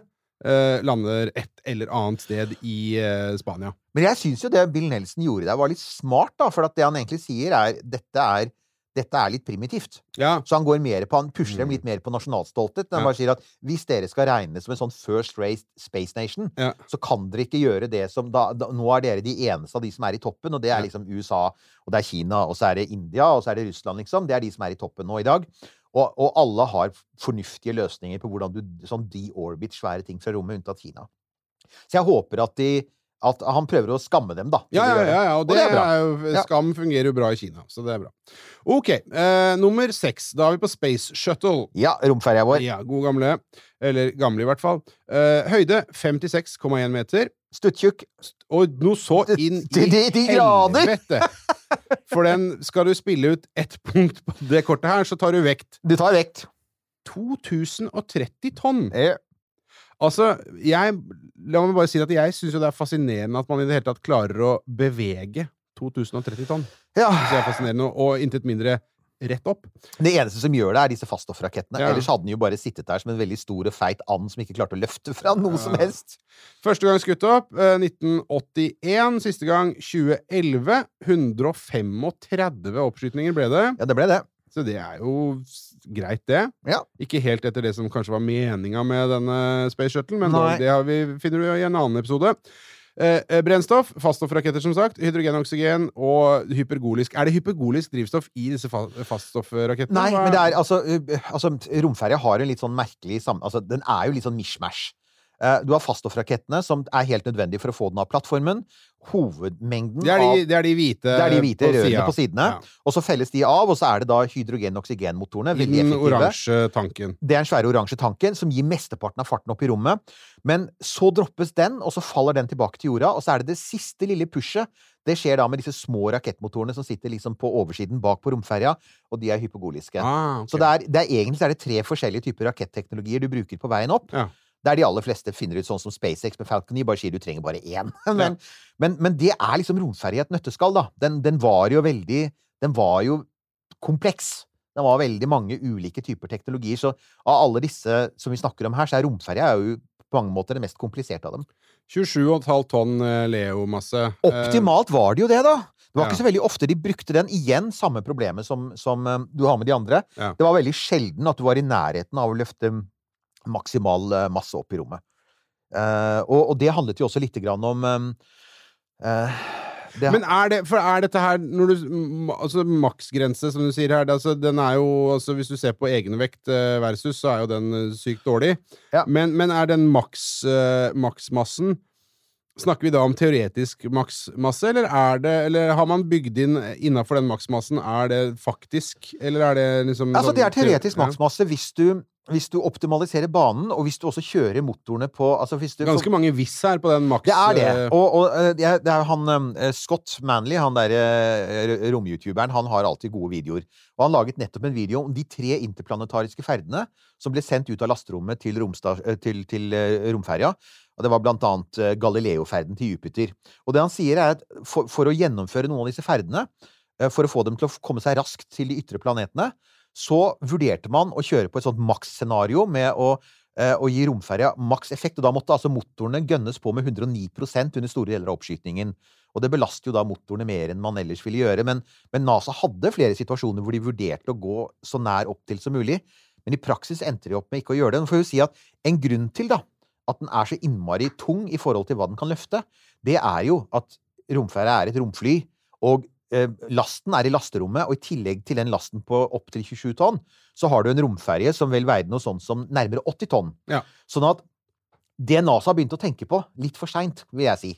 lander et eller annet sted i Spania. Men jeg syns jo det Bill Nelson gjorde der, var litt smart, da. For at det han egentlig sier, er dette er, dette er litt primitivt. Ja, Så han går mer på, han pusher dem litt mer på nasjonalstolthet. Han Ja. bare sier at hvis dere skal regnes som en sånn first race space nation, Ja. så kan dere ikke gjøre det som da, da Nå er dere de eneste av de som er i toppen, og det er liksom USA, og det er Kina, og så er det India, og så er det Russland, liksom. Det er de som er i toppen nå i dag. Og, og alle har fornuftige løsninger på hvordan du sånn de-orbit svære ting fra rommet, unntatt Kina. Så jeg håper at de at han prøver å skamme dem, da. Ja, ja, ja, ja, og det, det er bra. er jo, Ja. Skam fungerer jo bra i Kina, så det er bra. Ok, eh, nummer seks. Da er vi på Space Shuttle. Ja, romferja vår. Ja, god gamle. Eller gamle, i hvert fall. Eh, høyde 56,1 meter. Stuttjukk. Og noe så inn i helvete! For den skal du spille ut ett punkt på det kortet her, så tar du vekt Du tar vekt. 2030 tonn! Eh, Altså, jeg La meg bare si at jeg syns jo det er fascinerende at man i det hele tatt klarer å bevege 2030 tonn. ja. Det er fascinerende, og intet mindre rett opp. Det eneste som gjør det, er disse faststoffrakettene. Ja. Ellers hadde den jo bare sittet der som en veldig stor og feit and som ikke klarte å løfte fra noe som helst. Første gang skutt opp eh, 1981. Siste gang 2011. 135 oppskytninger ble det. Ja, det ble det. Så det er jo greit, det. Ja. Ikke helt etter det som kanskje var meninga med denne Space Shuttle, men Nei. det har vi, finner du i en annen episode. Eh, eh, brennstoff, faststoffraketter som sagt, hydrogen, oksygen og hypergolisk. Er det hypergolisk drivstoff i disse fa faststoffrakettene? Nei, men det er altså, uh, altså Romferja har en litt sånn merkelig sam... Altså, den er jo litt sånn mishmash. Eh, du har faststoffrakettene, som er helt nødvendig for å få den av plattformen. Hovedmengden det, er av det er de hvite Det er de hvite rørene siden. på sidene. Ja. Og så felles de av, og så er det da hydrogen-oksygenmotorene. I den oransje tanken. Det er den svære oransje tanken som gir mesteparten av farten opp i rommet. Men så droppes den, og så faller den tilbake til jorda, og så er det det siste lille pushet. Det skjer da med disse små rakettmotorene som sitter liksom på oversiden bak på romferja, og de er hypogoliske. Ah, okay. Så det er, det er egentlig så er det tre forskjellige typer raketteknologier du bruker på veien opp. Ja. Der de aller fleste finner ut sånn som SpaceX med Falcon 9, bare sier du trenger bare én. Men, men, men det er liksom romferja i et nøtteskall, da. Den, den var jo veldig Den var jo kompleks. Det var veldig mange ulike typer teknologier. Så av alle disse som vi snakker om her, så er romferja jo på mange måter det mest kompliserte av dem. 27,5 tonn eh, Leo-masse. Optimalt var det jo det, da! Det var Ja. ikke så veldig ofte de brukte den. Igjen samme problemet som, som eh, du har med de andre. Ja. Det var veldig sjelden at du var i nærheten av å løfte maksimal eh, masse opp i rommet. Eh, og, og det handlet jo også lite grann om eh, eh, det, Men er det, for er dette her når du, Altså maksgrense, som du sier her, det, altså, den er jo altså, Hvis du ser på egenvekt versus, så er jo den sykt dårlig. Ja. Men, men er den maks, maksmassen Snakker vi da om teoretisk maksmasse, eller er det Eller har man bygd inn innafor den maksmassen, er det faktisk, eller er det liksom Altså, det er sånn- teoretisk maksmasse hvis du, hvis du optimaliserer banen, og hvis du også kjører motorene på altså hvis du, Ganske mange hvis her på den maks... Det er det. eh, Og, og eh, det er- han eh, Scott Manley, han der eh, rom-youtuberen, han har alltid gode videoer. Og han laget nettopp en video om de tre interplanetariske ferdene som ble sendt ut av lasterommet til, romsta- eh, til, til romferja. Og det var blant annet Galileo-ferden til Jupiter. Og det han sier, er at for, for å gjennomføre noen av disse ferdene, for å få dem til å komme seg raskt til de ytre planetene, så vurderte man å kjøre på et sånt maks-scenario med å eh, gi romferja maks effekt, og da måtte altså motorene gønnes på med 109 under store deler av oppskytingen. Og det belaster jo da motorene mer enn man ellers ville gjøre. Men, men NASA hadde flere situasjoner hvor de vurderte å gå så nær opp til som mulig. Men i praksis endte de opp med ikke å gjøre det. Nå får vi si at en grunn til da, at den er så innmari tung i forhold til hva den kan løfte, det er jo at romferja er et romfly, og lasten er i lasterommet, og i tillegg til den lasten på opptil 27 tonn, så har du en romferje som vel veide noe sånt som nærmere 80 tonn. Ja. Sånn at det NASA begynte å tenke på, litt for seint, vil jeg si,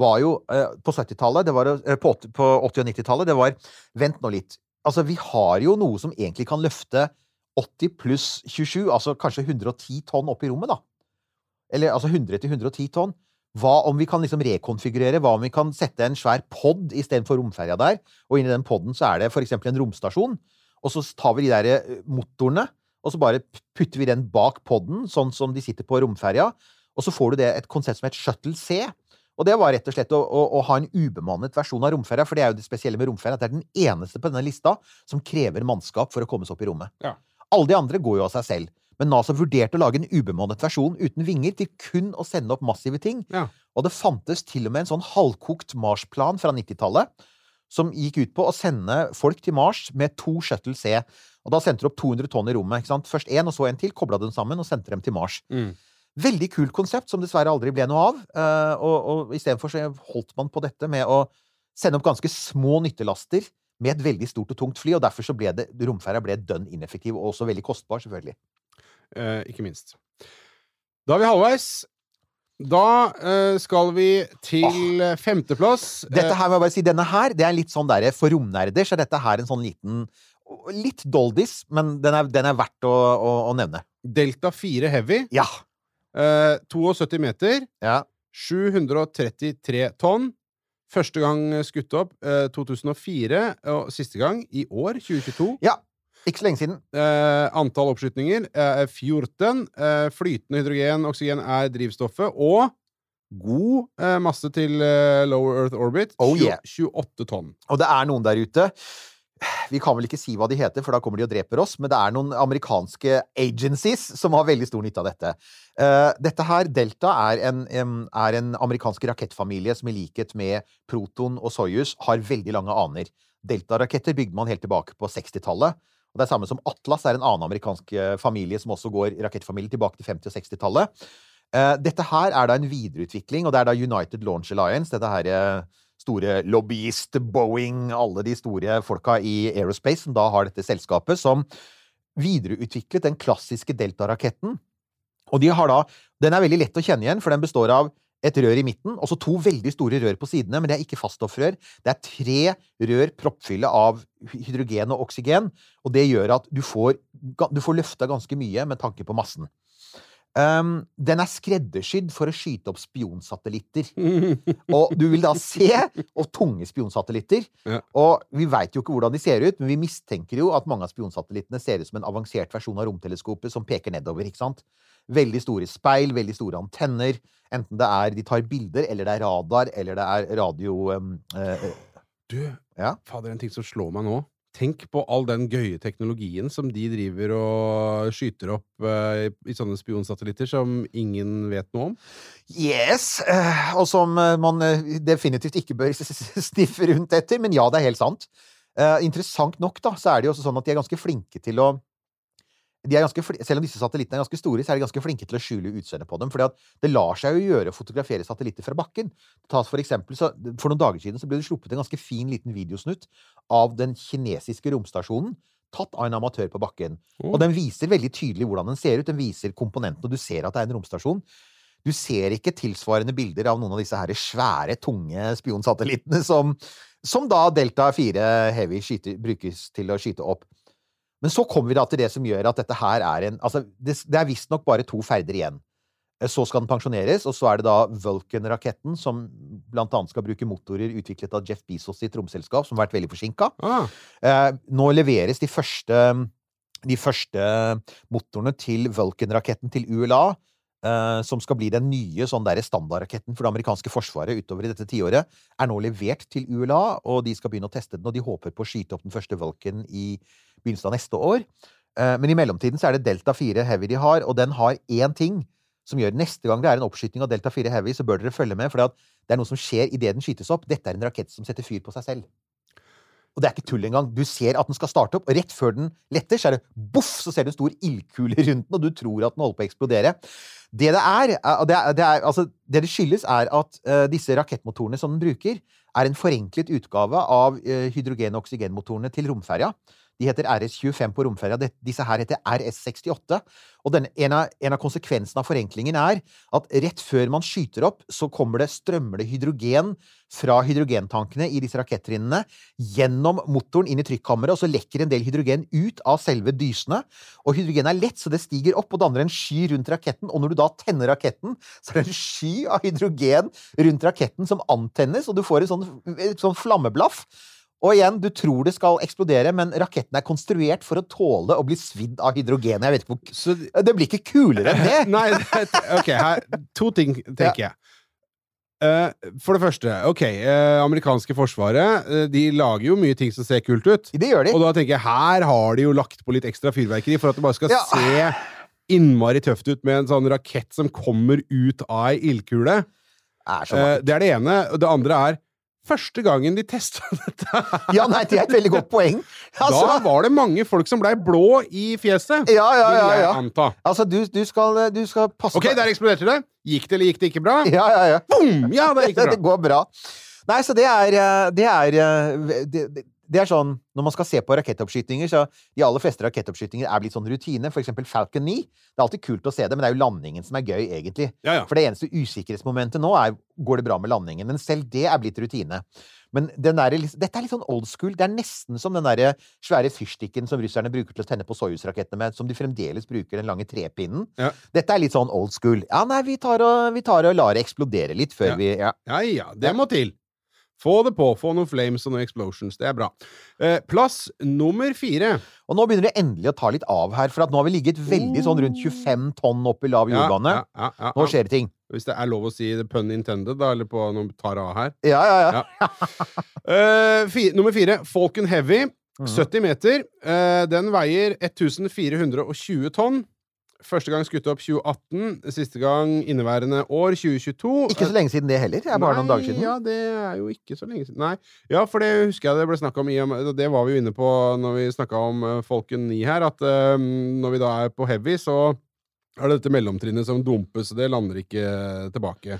var jo eh, på 70-tallet, det var eh, på, 80 på 80- og 90-tallet, det var Vent nå litt. Altså, vi har jo noe som egentlig kan løfte 80 pluss 27, altså kanskje 110 tonn opp i rommet, da. Eller altså 100 til 110 tonn. Hva om vi kan liksom rekonfigurere? Hva om vi kan sette en svær pod istedenfor romferja der? Og inni den poden så er det eksempel en romstasjon. Og så tar vi de der eh, motorene, og så bare putter vi den bak poden, sånn som de sitter på romferja. Og så får du det et konsept som het Shuttle C. Og det var rett og slett å, å, å ha en ubemannet versjon av romferja, for det er jo det spesielle med romferja, at det er den eneste på denne lista som krever mannskap for å komme seg opp i rommet. Ja. Alle de andre går jo av seg selv. Men NASA vurderte å lage en ubemannet versjon uten vinger til kun å sende opp massive ting. Ja. Og det fantes til og med en sånn halvkokt Mars-plan fra 90-tallet som gikk ut på å sende folk til Mars med to Shuttle C. Og da sendte de opp 200 tonn i rommet. ikke sant? Først én, og så en til. Kobla dem sammen og sendte dem til Mars. Mm. Veldig kult konsept, som dessverre aldri ble noe av. eh, og, og istedenfor så holdt man på dette med å sende opp ganske små nyttelaster med et veldig stort og tungt fly, og derfor så ble det, romferja ble dønn ineffektiv, og også veldig kostbar, selvfølgelig. Eh, ikke minst. Da er vi halvveis. Da eh, skal vi til eh, femteplass. Dette her må jeg bare si, denne her, det er litt sånn der, For romnerder så er dette her en sånn liten Litt doldis, men den er, den er verdt å, å, å nevne. Delta 4 Heavy. Ja. Eh, 72 meter. ja. 733 tonn. Første gang skutt opp eh, 2004, og siste gang i år, 2022. Ja. Ikke så lenge siden. Eh, antall oppskytninger er 14. Eh, flytende hydrogen, oksygen er drivstoffet. Og god eh, masse til eh, low Earth orbit. Oh, yeah. 28 tonn. Og det er noen der ute Vi kan vel ikke si hva de heter, for da kommer de og dreper oss, men det er noen amerikanske agencies som har veldig stor nytte av dette. Eh, dette her, Delta, er en, er en amerikansk rakettfamilie som i likhet med Proton og Soyuz har veldig lange aner. Delta-raketter bygde man helt tilbake på 60-tallet. Og det er samme som Atlas er en annen amerikansk eh, familie som også går rakettfamilie tilbake til 50- og 60-tallet. Eh, dette her er da en videreutvikling, og det er da United Launch Alliance, dette her eh, store lobbyist, Boeing, alle de store folka i aerospace som da har dette selskapet, som videreutviklet den klassiske Delta-raketten. Og de har da Den er veldig lett å kjenne igjen, for den består av et rør i midten, og så to veldig store rør på sidene, men det er ikke faststoffrør. Det er tre rør proppfylle av hydrogen og oksygen, og det gjør at du får, du får løfta ganske mye med tanke på massen. Um, den er skreddersydd for å skyte opp spionsatellitter. Og du vil da se og tunge spionsatellitter. Ja. Og vi veit jo ikke hvordan de ser ut, men vi mistenker jo at mange av spionsatellittene ser ut som en avansert versjon av romteleskopet som peker nedover. ikke sant? Veldig store speil, veldig store antenner. Enten det er de tar bilder, eller det er radar, eller det er radio um, uh, Du, Ja? fader, en ting som slår meg nå. Tenk på all den gøye teknologien som de driver og skyter opp uh, i sånne spionsatellitter som ingen vet noe om. Yes! uh, og som eh, man definitivt ikke bør sniffe rundt etter. Men ja, det er helt sant. Uh, interessant nok, da, så er det jo også sånn at de er ganske flinke til å de er ganske, fli- selv om disse satellittene er ganske store, så er de ganske flinke til å skjule utseendet på dem. For det lar seg jo gjøre å fotografere satellitter fra bakken. Tas for, eksempel, så, for noen dager siden så ble det sluppet en ganske fin liten videosnutt av den kinesiske romstasjonen, tatt av en amatør på bakken. Oh. Og den viser veldig tydelig hvordan den ser ut. Den viser komponentene, og du ser at det er en romstasjon. Du ser ikke tilsvarende bilder av noen av disse her svære, tunge spionsatellittene som, som da Delta 4 Heavy skyter, brukes til å skyte opp. Men så kommer vi da til det som gjør at dette her er en Altså, det, det er visstnok bare to ferder igjen. Eh, Så skal den pensjoneres, og så er det da Vulcan-raketten, som blant annet skal bruke motorer utviklet av Jeff Bezos sitt romselskap, som har vært veldig forsinka. Ah, Eh, nå leveres de første, de første motorene til Vulcan-raketten til ULA, eh, som skal bli den nye sånn standardraketten for det amerikanske forsvaret utover i dette tiåret, er nå levert til ULA, og de skal begynne å teste den, og de håper på å skyte opp den første Vulcan i begynnelsen av neste år. Eh, men i mellomtiden så er det Delta 4 Heavy de har, og den har én ting som gjør neste gang det er en oppskyting av Delta 4 Heavy, så bør dere følge med, for det er noe som skjer idet den skytes opp. Dette er en rakett som setter fyr på seg selv. Og det er ikke tull engang. Du ser at den skal starte opp, og rett før den letter, så er det boff, så ser du en stor ildkule rundt den, og du tror at den holder på å eksplodere. Det det er, er- det, er, det, er, altså, det det skyldes, er at uh, disse rakettmotorene som den bruker, er en forenklet utgave av uh, hydrogen- og oksygenmotorene til romferja. De heter RS-25 på romferja. Disse her heter RS-68. Og denne, en, av, en av konsekvensene av forenklingen er at rett før man skyter opp, så kommer det, strømmer hydrogen fra hydrogentankene i disse rakettrinnene gjennom motoren inn i trykkammeret, og så lekker en del hydrogen ut av selve dysene. Og hydrogen er lett, så det stiger opp og danner en sky rundt raketten. Og når du da tenner raketten, så er det en sky av hydrogen rundt raketten som antennes, og du får en sånn, sånn flammeblaff. Og igjen, du tror det skal eksplodere, men raketten er konstruert for å tåle å bli svidd av hydrogen. Jeg vet ikke hvor så Det blir ikke kulere enn det! Nei, ok, her, to ting, tenker jeg. Uh, for det første, ok, uh, amerikanske forsvaret uh, De lager jo mye ting som ser kult ut. Det gjør de. Og da tenker jeg, her har de jo lagt på litt ekstra fyrverkeri for at det bare skal Ja. se innmari tøft ut med en sånn rakett som kommer ut av ei ildkule. så det er det ene. Det andre er første gangen de testa dette. Ja, nei, det er et veldig godt poeng. Da Altså, var det mange folk som blei blå i fjeset. ja, ja, ja, Vil jeg anta. Altså, du, du, skal, du skal passe Ok, der eksploderte det. Gikk det eller gikk det ikke bra? Ja, ja, ja. Boom! Ja, det gikk det Det går bra. Nei, så det er eh, Det er, eh, det, det, er sånn Når man skal se på rakettoppskytinger, så de aller fleste rakettoppskytinger er blitt sånn rutine. For eksempel Falcon 9. Det er alltid kult å se det, men det er jo landingen som er gøy, egentlig. Ja, ja. For det eneste usikkerhetsmomentet nå er går det bra med landingen. Men selv det er blitt rutine. Men den der, dette er litt sånn old school. Det er nesten som den der svære fyrstikken som russerne bruker til å tenne på Soyuz-rakettene med, som de fremdeles bruker den lange trepinnen. Ja. Dette er litt sånn old school. Ja, nei, vi tar og, vi tar og lar det eksplodere litt før Ja. vi ja. Ja, ja, det må til. Få det på. Få noen flames og noen explosions. Det er bra. Eh, plass nummer fire. Og nå begynner det endelig å ta litt av her, for at nå har vi ligget veldig sånn rundt 25 tonn opp i lav jordbane. ja, ja, ja, Nå skjer det ting. Hvis det er lov å si the pun intended, da, eller på noen tar av her. Ja, ja, ja. Ja. Eh, fi- nummer fire, Falcon Heavy. Mhm. 70 meter. Uh, den veier 1420 tonn. Første gang skutt opp 2018. Siste gang inneværende år, 2022. Ikke så lenge siden det heller. Det er bare noen dager siden. Ja, det er jo ikke så lenge siden. Nei. Ja, for det husker jeg det ble snakka om i og Det var vi jo inne på når vi snakka om Folken Falcon 9 her, at eh, når vi da er på heavy, så er det dette mellomtrinnet som dumpes, og det lander ikke tilbake.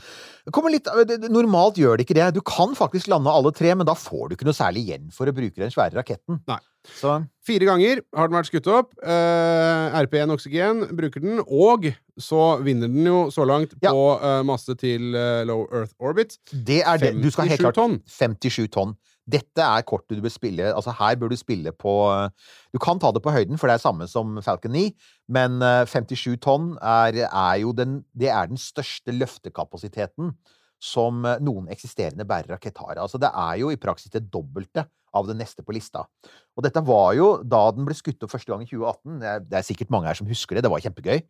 Litt, normalt gjør det ikke det. Du kan faktisk lande alle tre, men da får du ikke noe særlig igjen for å bruke den svære raketten. Nei. Så Fire ganger har den vært skutt opp. Uh, RP1 oksygen bruker den, og så vinner den jo så langt Ja. på uh, masse til uh, low Earth orbit. det er det. Du skal helt 57 klart tonn. 57 tonn. Dette er kortet du bør spille Altså, her bør du spille på Du kan ta det på høyden, for det er samme som Falcon 9, men eh, 57 tonn er, er jo den Det er den største løftekapasiteten som eh, noen eksisterende bærerakett har. Altså, det er jo i praksis det dobbelte av det neste på lista. Og dette var jo da den ble skutt opp første gang i 2018. Det er, er sikkert mange her som husker det. Det var kjempegøy.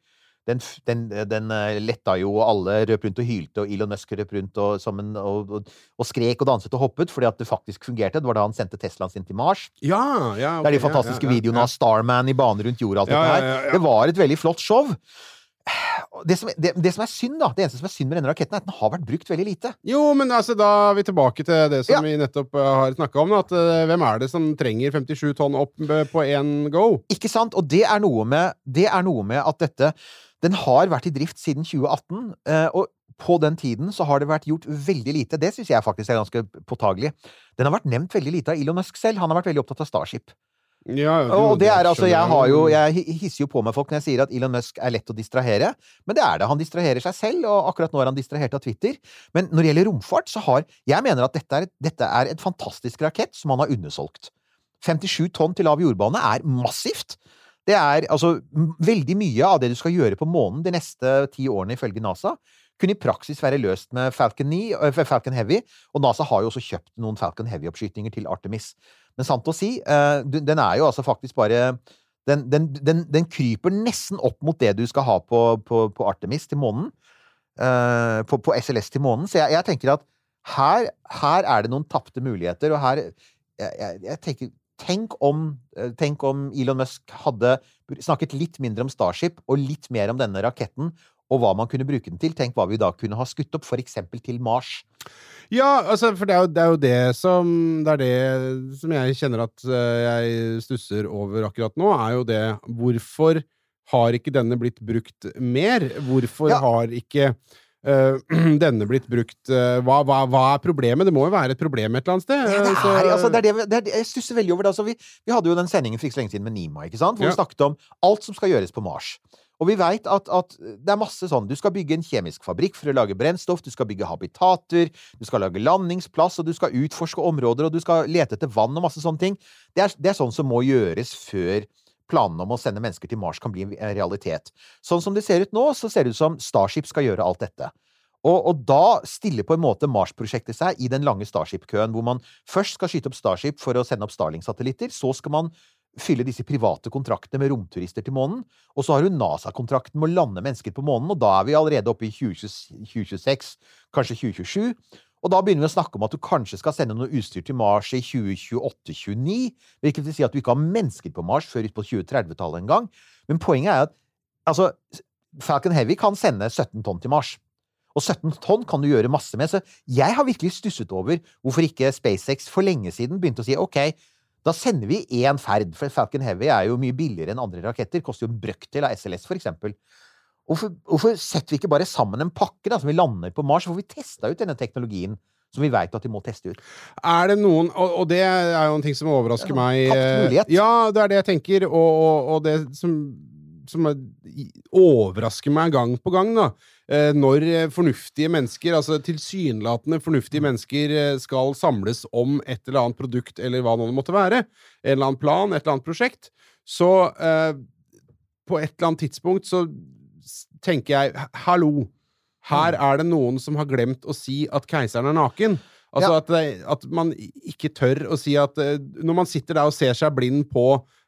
Den, den, den eh, letta jo, og alle røp rundt og hylte, og Elon Musk røp rundt og, som en, og, og, og skrek og danset og hoppet fordi at det faktisk fungerte. Det var da han sendte Teslaen sin til Mars. Ja, ja, Det er de fantastiske ja, ja, videoene av Starman i bane rundt jorda. Det var et veldig flott show. Det som, det, det som er synd, da, det eneste som er synd med denne raketten, er at den har vært brukt veldig lite. Jo, men altså, da er vi tilbake til det som Ja. vi nettopp eh, har snakka om. At uh, hvem er det som trenger 57 tonn opp eh, på én go? Ikke sant? Og det er noe med, det er noe med at dette Den har vært i drift siden 2018, uh, og på den tiden så har det vært gjort veldig lite. Det syns jeg faktisk er ganske påtagelig. Den har vært nevnt veldig lite av Elon Musk selv. Han har vært veldig opptatt av Starship. Ja, du, Og det er altså, jeg har jo Jeg hisser jo på meg folk når jeg sier at Elon Musk er lett å distrahere, men det er det. Han distraherer seg selv, og akkurat nå er han distrahert av Twitter. Men når det gjelder romfart, så har Jeg mener at dette er, et- dette er et fantastisk rakett som han har undersolgt. 57 tonn til lav jordbane er massivt. Det er altså veldig mye av det du skal gjøre på månen de neste ti årene, ifølge NASA, kunne i praksis være løst med Falcon, 9, øh, Falcon Heavy, og NASA har jo også kjøpt noen Falcon Heavy-oppskytinger til Artemis. Men sant å si, eh, den er jo altså faktisk bare den, den, den, den kryper nesten opp mot det du skal ha på, på, på Artemis til månen. eh, på, på SLS til månen. Så jeg, jeg tenker at her, her er det noen tapte muligheter, og her jeg, jeg, tenker Tenk om, eh, tenk om Elon Musk hadde snakket litt mindre om Starship og litt mer om denne raketten, og hva man kunne bruke den til. Tenk hva vi da kunne ha skutt opp, eksempel til Mars. Ja, altså, for det er, jo, det er jo det som Det er det som jeg kjenner at eh, jeg stusser over akkurat nå, er jo det Hvorfor har ikke denne blitt brukt mer? Hvorfor Ja. har ikke Uh, denne blitt brukt uh, hva, hva, hva er problemet? Det må jo være et problem et eller annet sted. Ja, det så- er, altså, det er det, det er, jeg stusser veldig over det. Altså, vi, vi hadde jo den sendingen for ikke så lenge siden med Nima, hvor Ja. vi snakket om alt som skal gjøres på Mars. Og vi veit at, at det er masse sånn Du skal bygge en kjemisk fabrikk for å lage brennstoff, du skal bygge habitater, du skal lage landingsplass, og du skal utforske områder, og du skal lete etter vann og masse sånne ting. Det er, det er sånn som må gjøres før planene om å sende mennesker til Mars kan bli en realitet. Sånn som det ser ut nå, så ser det ut som Starship skal gjøre alt dette. Og, og da stiller på en måte Mars-prosjektet seg i den lange Starship-køen, hvor man først skal skyte opp Starship for å sende opp Starling-satellitter, så skal man fylle disse private kontraktene med romturister til månen, og så har hun NASA-kontrakten med å lande mennesker på månen, og da er vi allerede oppe i 20, 2026, kanskje 2027. Og da begynner vi å snakke om at du kanskje skal sende noe utstyr til Mars i 2028-2029, hvilket vil si at du ikke har mennesker på Mars før ut på 2030-tallet en gang. Men poenget er at altså, Falcon Heavy kan sende 17 tonn til Mars. Og 17 tonn kan du gjøre masse med. Så jeg har virkelig stusset over hvorfor ikke SpaceX for lenge siden begynte å si OK, da sender vi én ferd, for Falcon Heavy er jo mye billigere enn andre raketter. Koster jo en brøkdel av SLS, for eksempel. Hvorfor, hvorfor setter vi ikke bare sammen en pakke da, som vi lander på Mars, så får vi testa ut denne teknologien som vi veit at vi må teste ut? Er det noen Og, og det er jo en ting som overrasker er meg. tapt eh, mulighet. Ja, det er det jeg tenker, og, og, og det som, som er, overrasker meg gang på gang, da. eh, Når eh, fornuftige mennesker, altså tilsynelatende fornuftige mennesker, eh, skal samles om et eller annet produkt, eller hva nå det måtte være, en eller annen plan, et eller annet prosjekt, så eh, på et eller annet tidspunkt så tenker jeg hallo, her er det noen som har glemt å si at keiseren er naken. Altså Ja. at, det, at man ikke tør å si at Når man sitter der og ser seg blind på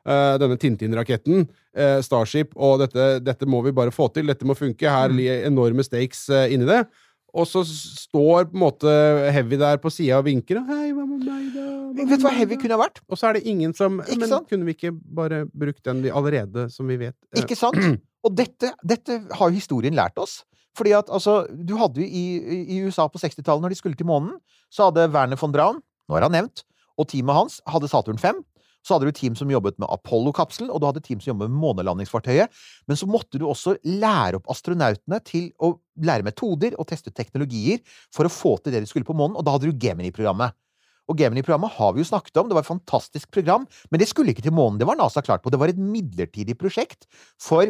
eh, denne Tintin-raketten, uh, Starship, og dette, dette må vi bare få til, dette må funke, her Mm. ligger enorme stakes uh, inni det. Og så står på en måte Heavy der på sida og vinker. og, Hei, hva med meg, da? Med Vet du hva Heavy kunne ha vært? Og så er det ingen som Men sant? kunne vi ikke bare brukt den vi allerede, som vi vet? eh, Ikke sant? Og dette, dette har jo historien lært oss. Fordi at altså, du hadde jo i, i- i USA på 60-tallet, når de skulle til månen, så hadde Werner von Braun, nå er han nevnt, og teamet hans hadde Saturn 5. Så hadde du team som jobbet med Apollo-kapselen, og du hadde team som jobbet med månelandingsfartøyet. Men så måtte du også lære opp astronautene til å lære metoder og teste ut teknologier for å få til det de skulle på månen, og da hadde du Gemini-programmet. Og Gemini-programmet har vi jo snakket om, det var et fantastisk program, men det skulle ikke til månen, det var NASA klart på. Det var et midlertidig prosjekt for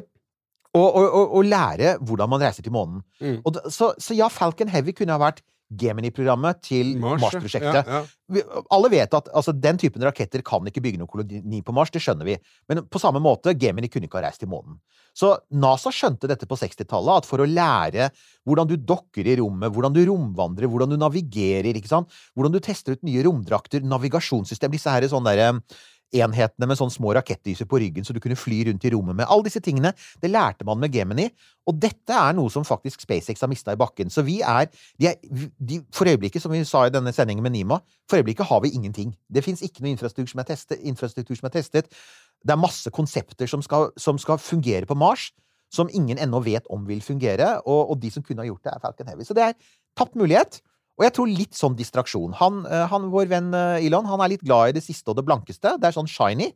å, å, å, lære hvordan man reiser til månen. Mm. Så, så ja, Falcon Heavy kunne ha vært Gemini-programmet til. Mars-prosjektet. Ja, ja. Alle vet at altså, den typen raketter kan ikke bygge noen koloni på Mars, det skjønner vi. Men på samme måte, Gemini kunne ikke ha reist til månen. Så NASA skjønte dette på 60-tallet, at for å lære hvordan du dokker i rommet, hvordan du romvandrer, hvordan du navigerer, hvordan du tester ut nye romdrakter, navigasjonssystem, disse her sånne der, eh, enhetene med sånne små rakettdyser på ryggen så du kunne fly rundt i rommet med. Alle disse tingene, det lærte man med Gemini, og dette er noe som faktisk SpaceX har mista i bakken. Så vi er, de er de, For øyeblikket, som vi sa i denne sendingen med Nima, for øyeblikket har vi ingenting. Det fins ikke noe infrastruktur som, testet, infrastruktur som er testet. Det er masse konsepter som skal, som skal fungere på Mars, som ingen ennå vet om vil fungere, og, og de som kunne ha gjort det, er Falcon Heavy. Så det er tapt mulighet. Og jeg tror litt sånn distraksjon. Han, eh, han, vår venn eh, Elon han er litt glad i det siste og det blankeste. Det er sånn shiny.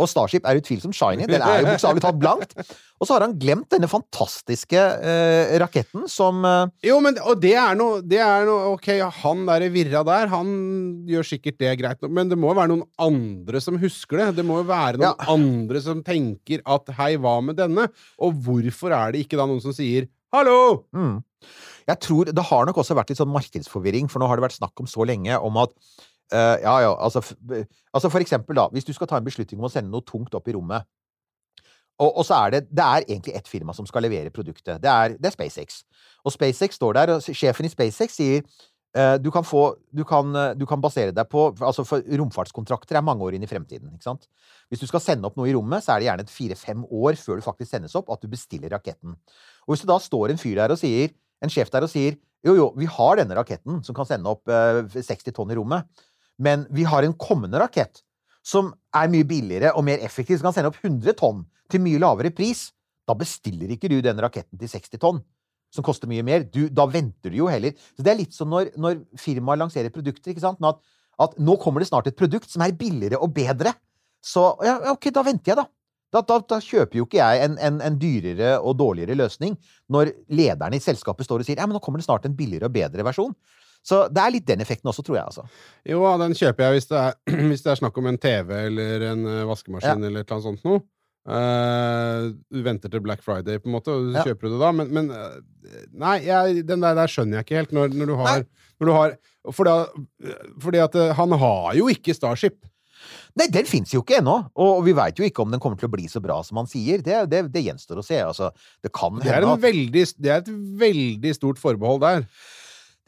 Og Starship er utvilsomt shiny. Den er jo bokstavelig talt blankt. Og så har han glemt denne fantastiske eh, raketten som eh, Jo, men og det er noe, det er noe Ok, han der virra der, han gjør sikkert det greit nok, men det må jo være noen andre som husker det. Det må jo være noen Ja. andre som tenker at 'hei, hva med denne?' Og hvorfor er det ikke da noen som sier 'hallo'? mm. Jeg tror Det har nok også vært litt sånn markedsforvirring, for nå har det vært snakk om så lenge om at uh, Ja, ja, altså, altså For eksempel, da, hvis du skal ta en beslutning om å sende noe tungt opp i rommet, og, og så er det Det er egentlig ett firma som skal levere produktet. Det er, det er SpaceX. Og SpaceX står der, og sjefen i SpaceX sier eh, du kan, få, du, kan, du kan basere deg på altså for Romfartskontrakter er mange år inn i fremtiden. ikke sant? Hvis du skal sende opp noe i rommet, så er det gjerne fire-fem år før du faktisk sendes opp, at du bestiller raketten. Og hvis det da står en fyr der og sier, en sjef der og sier jo, jo, vi har denne raketten som kan sende opp eh, 60 tonn i rommet, men vi har en kommende rakett som er mye billigere og mer effektiv, som kan sende opp 100 tonn til mye lavere pris. Da bestiller ikke du den raketten til 60 tonn, som koster mye mer. Du, da venter du jo heller. Så det er litt som når, når firmaer lanserer produkter, ikke sant? At, at nå kommer det snart et produkt som er billigere og bedre. Så ja, ok, da venter jeg, da. Da, da, da kjøper jo ikke jeg en, en, en dyrere og dårligere løsning når lederen i selskapet står og sier ja, men nå kommer det snart en billigere og bedre versjon. Så det er litt den effekten også, tror jeg. altså. Jo, den kjøper jeg hvis det er, hvis det er snakk om en TV eller en vaskemaskin vaskemaskin eller et eller annet sånt noe. Uh, du venter til Black Friday, på en måte, og så Ja. kjøper du det da. Men, men eh, Nei, jeg, den der, der skjønner jeg ikke helt. Når, når du har, når du har for da, Fordi at eh, han har jo ikke Starship. Nei, den fins jo ikke ennå, og vi veit jo ikke om den kommer til å bli så bra som han sier. Det, det, det gjenstår å se. Altså, det kan Det er, at veldig, det er et veldig stort forbehold der.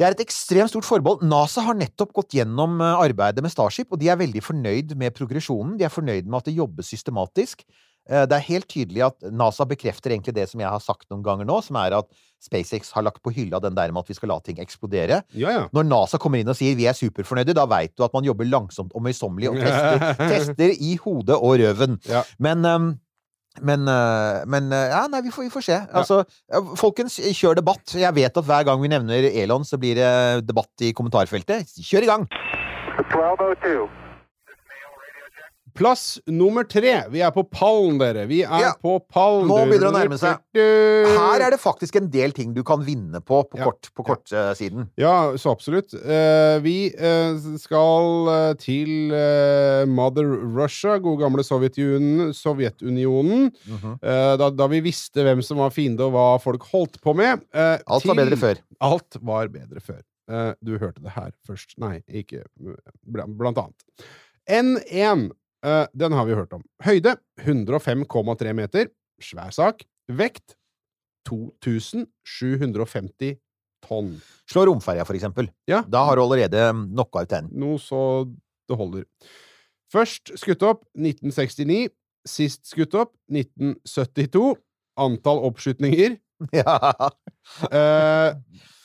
Det er et ekstremt stort forbehold. NASA har nettopp gått gjennom eh, arbeidet med Starship, og de er veldig fornøyd med progresjonen. De er fornøyd med at det jobbes systematisk. Eh, Det er helt tydelig at NASA bekrefter egentlig det som jeg har sagt noen ganger nå, som er at SpaceX har lagt på hylla den der med at vi skal la ting eksplodere. Ja, ja. Når NASA kommer inn og sier vi er superfornøyde, da veit du at man jobber langsomt og møysommelig og tester, tester i hodet og røven. Ja. Men ehm, men, eh, men eh, ja, nei, vi får, vi får se. Altså, ja, folkens, kjør debatt. Jeg vet at hver gang vi nevner Elon, så blir det debatt i kommentarfeltet. Kjør i gang! 1202. Plass nummer tre. Vi er på pallen, dere. Vi er Ja. på pallen. Nå begynner det å nærme seg. Her er det faktisk en del ting du kan vinne på på Ja. kort, på kortsiden. Ja, så absolutt. Eh, vi eh, skal eh, til eh, Mother Russia, gode gamle Sovjetunionen. Sovjetunionen Mhm. eh, da, da vi visste hvem som var fiende, og hva folk holdt på med. Eh, Alt var bedre før. Alt var bedre før. Eh, du hørte det her først. Nei, ikke Blant annet. N1, eh, den har vi hørt om. Høyde 105,3 meter. Svær sak. Vekt 2750 tonn. Slå romferja, for eksempel. Ja. Da har du allerede knocka ut den. Noe så det holder. Først skutt opp 1969. Sist skutt opp 1972. Antall oppskytninger. Ja, Eh,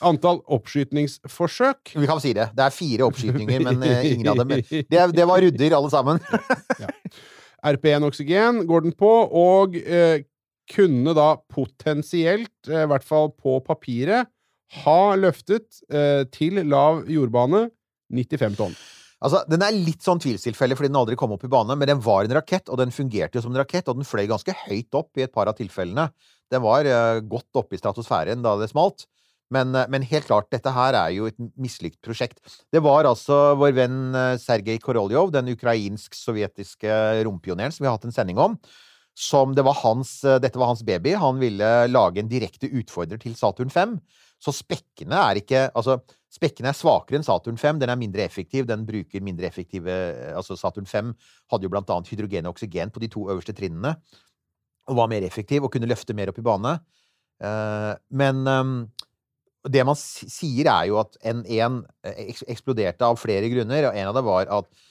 antall oppskytningsforsøk. vi kan si det. Det er fire oppskytninger, men eh, ingen av dem Det, det var rudder, alle sammen. RP1 oksygen går den på, og uh, kunne da potensielt, i hvert fall på papiret, ha løftet til lav jordbane 95 tonn. Altså, Den er litt sånn tvilstilfelle fordi den aldri kom opp i bane, men den var en rakett, og den fungerte jo som en rakett, og den fløy ganske høyt opp i et par av tilfellene. Den var uh, godt oppe i stratosfæren da det smalt. Men, uh, men helt klart, dette her er jo et mislykt prosjekt. Det var altså vår venn uh, Sergej Koroljov, den ukrainsk-sovjetiske rompioneren som vi har hatt en sending om, som det var hans, dette var hans baby. Han ville lage en direkte utfordrer til Saturn 5. Så spekkene er ikke Altså, spekkene er svakere enn Saturn 5. Den er mindre effektiv. Den bruker mindre effektive Altså, Saturn 5 hadde jo blant annet hydrogen og oksygen på de to øverste trinnene. Og var mer effektiv og kunne løfte mer opp i bane. Eh, men ehm, det man sier, er jo at N1 eksploderte av flere grunner. og En av det var at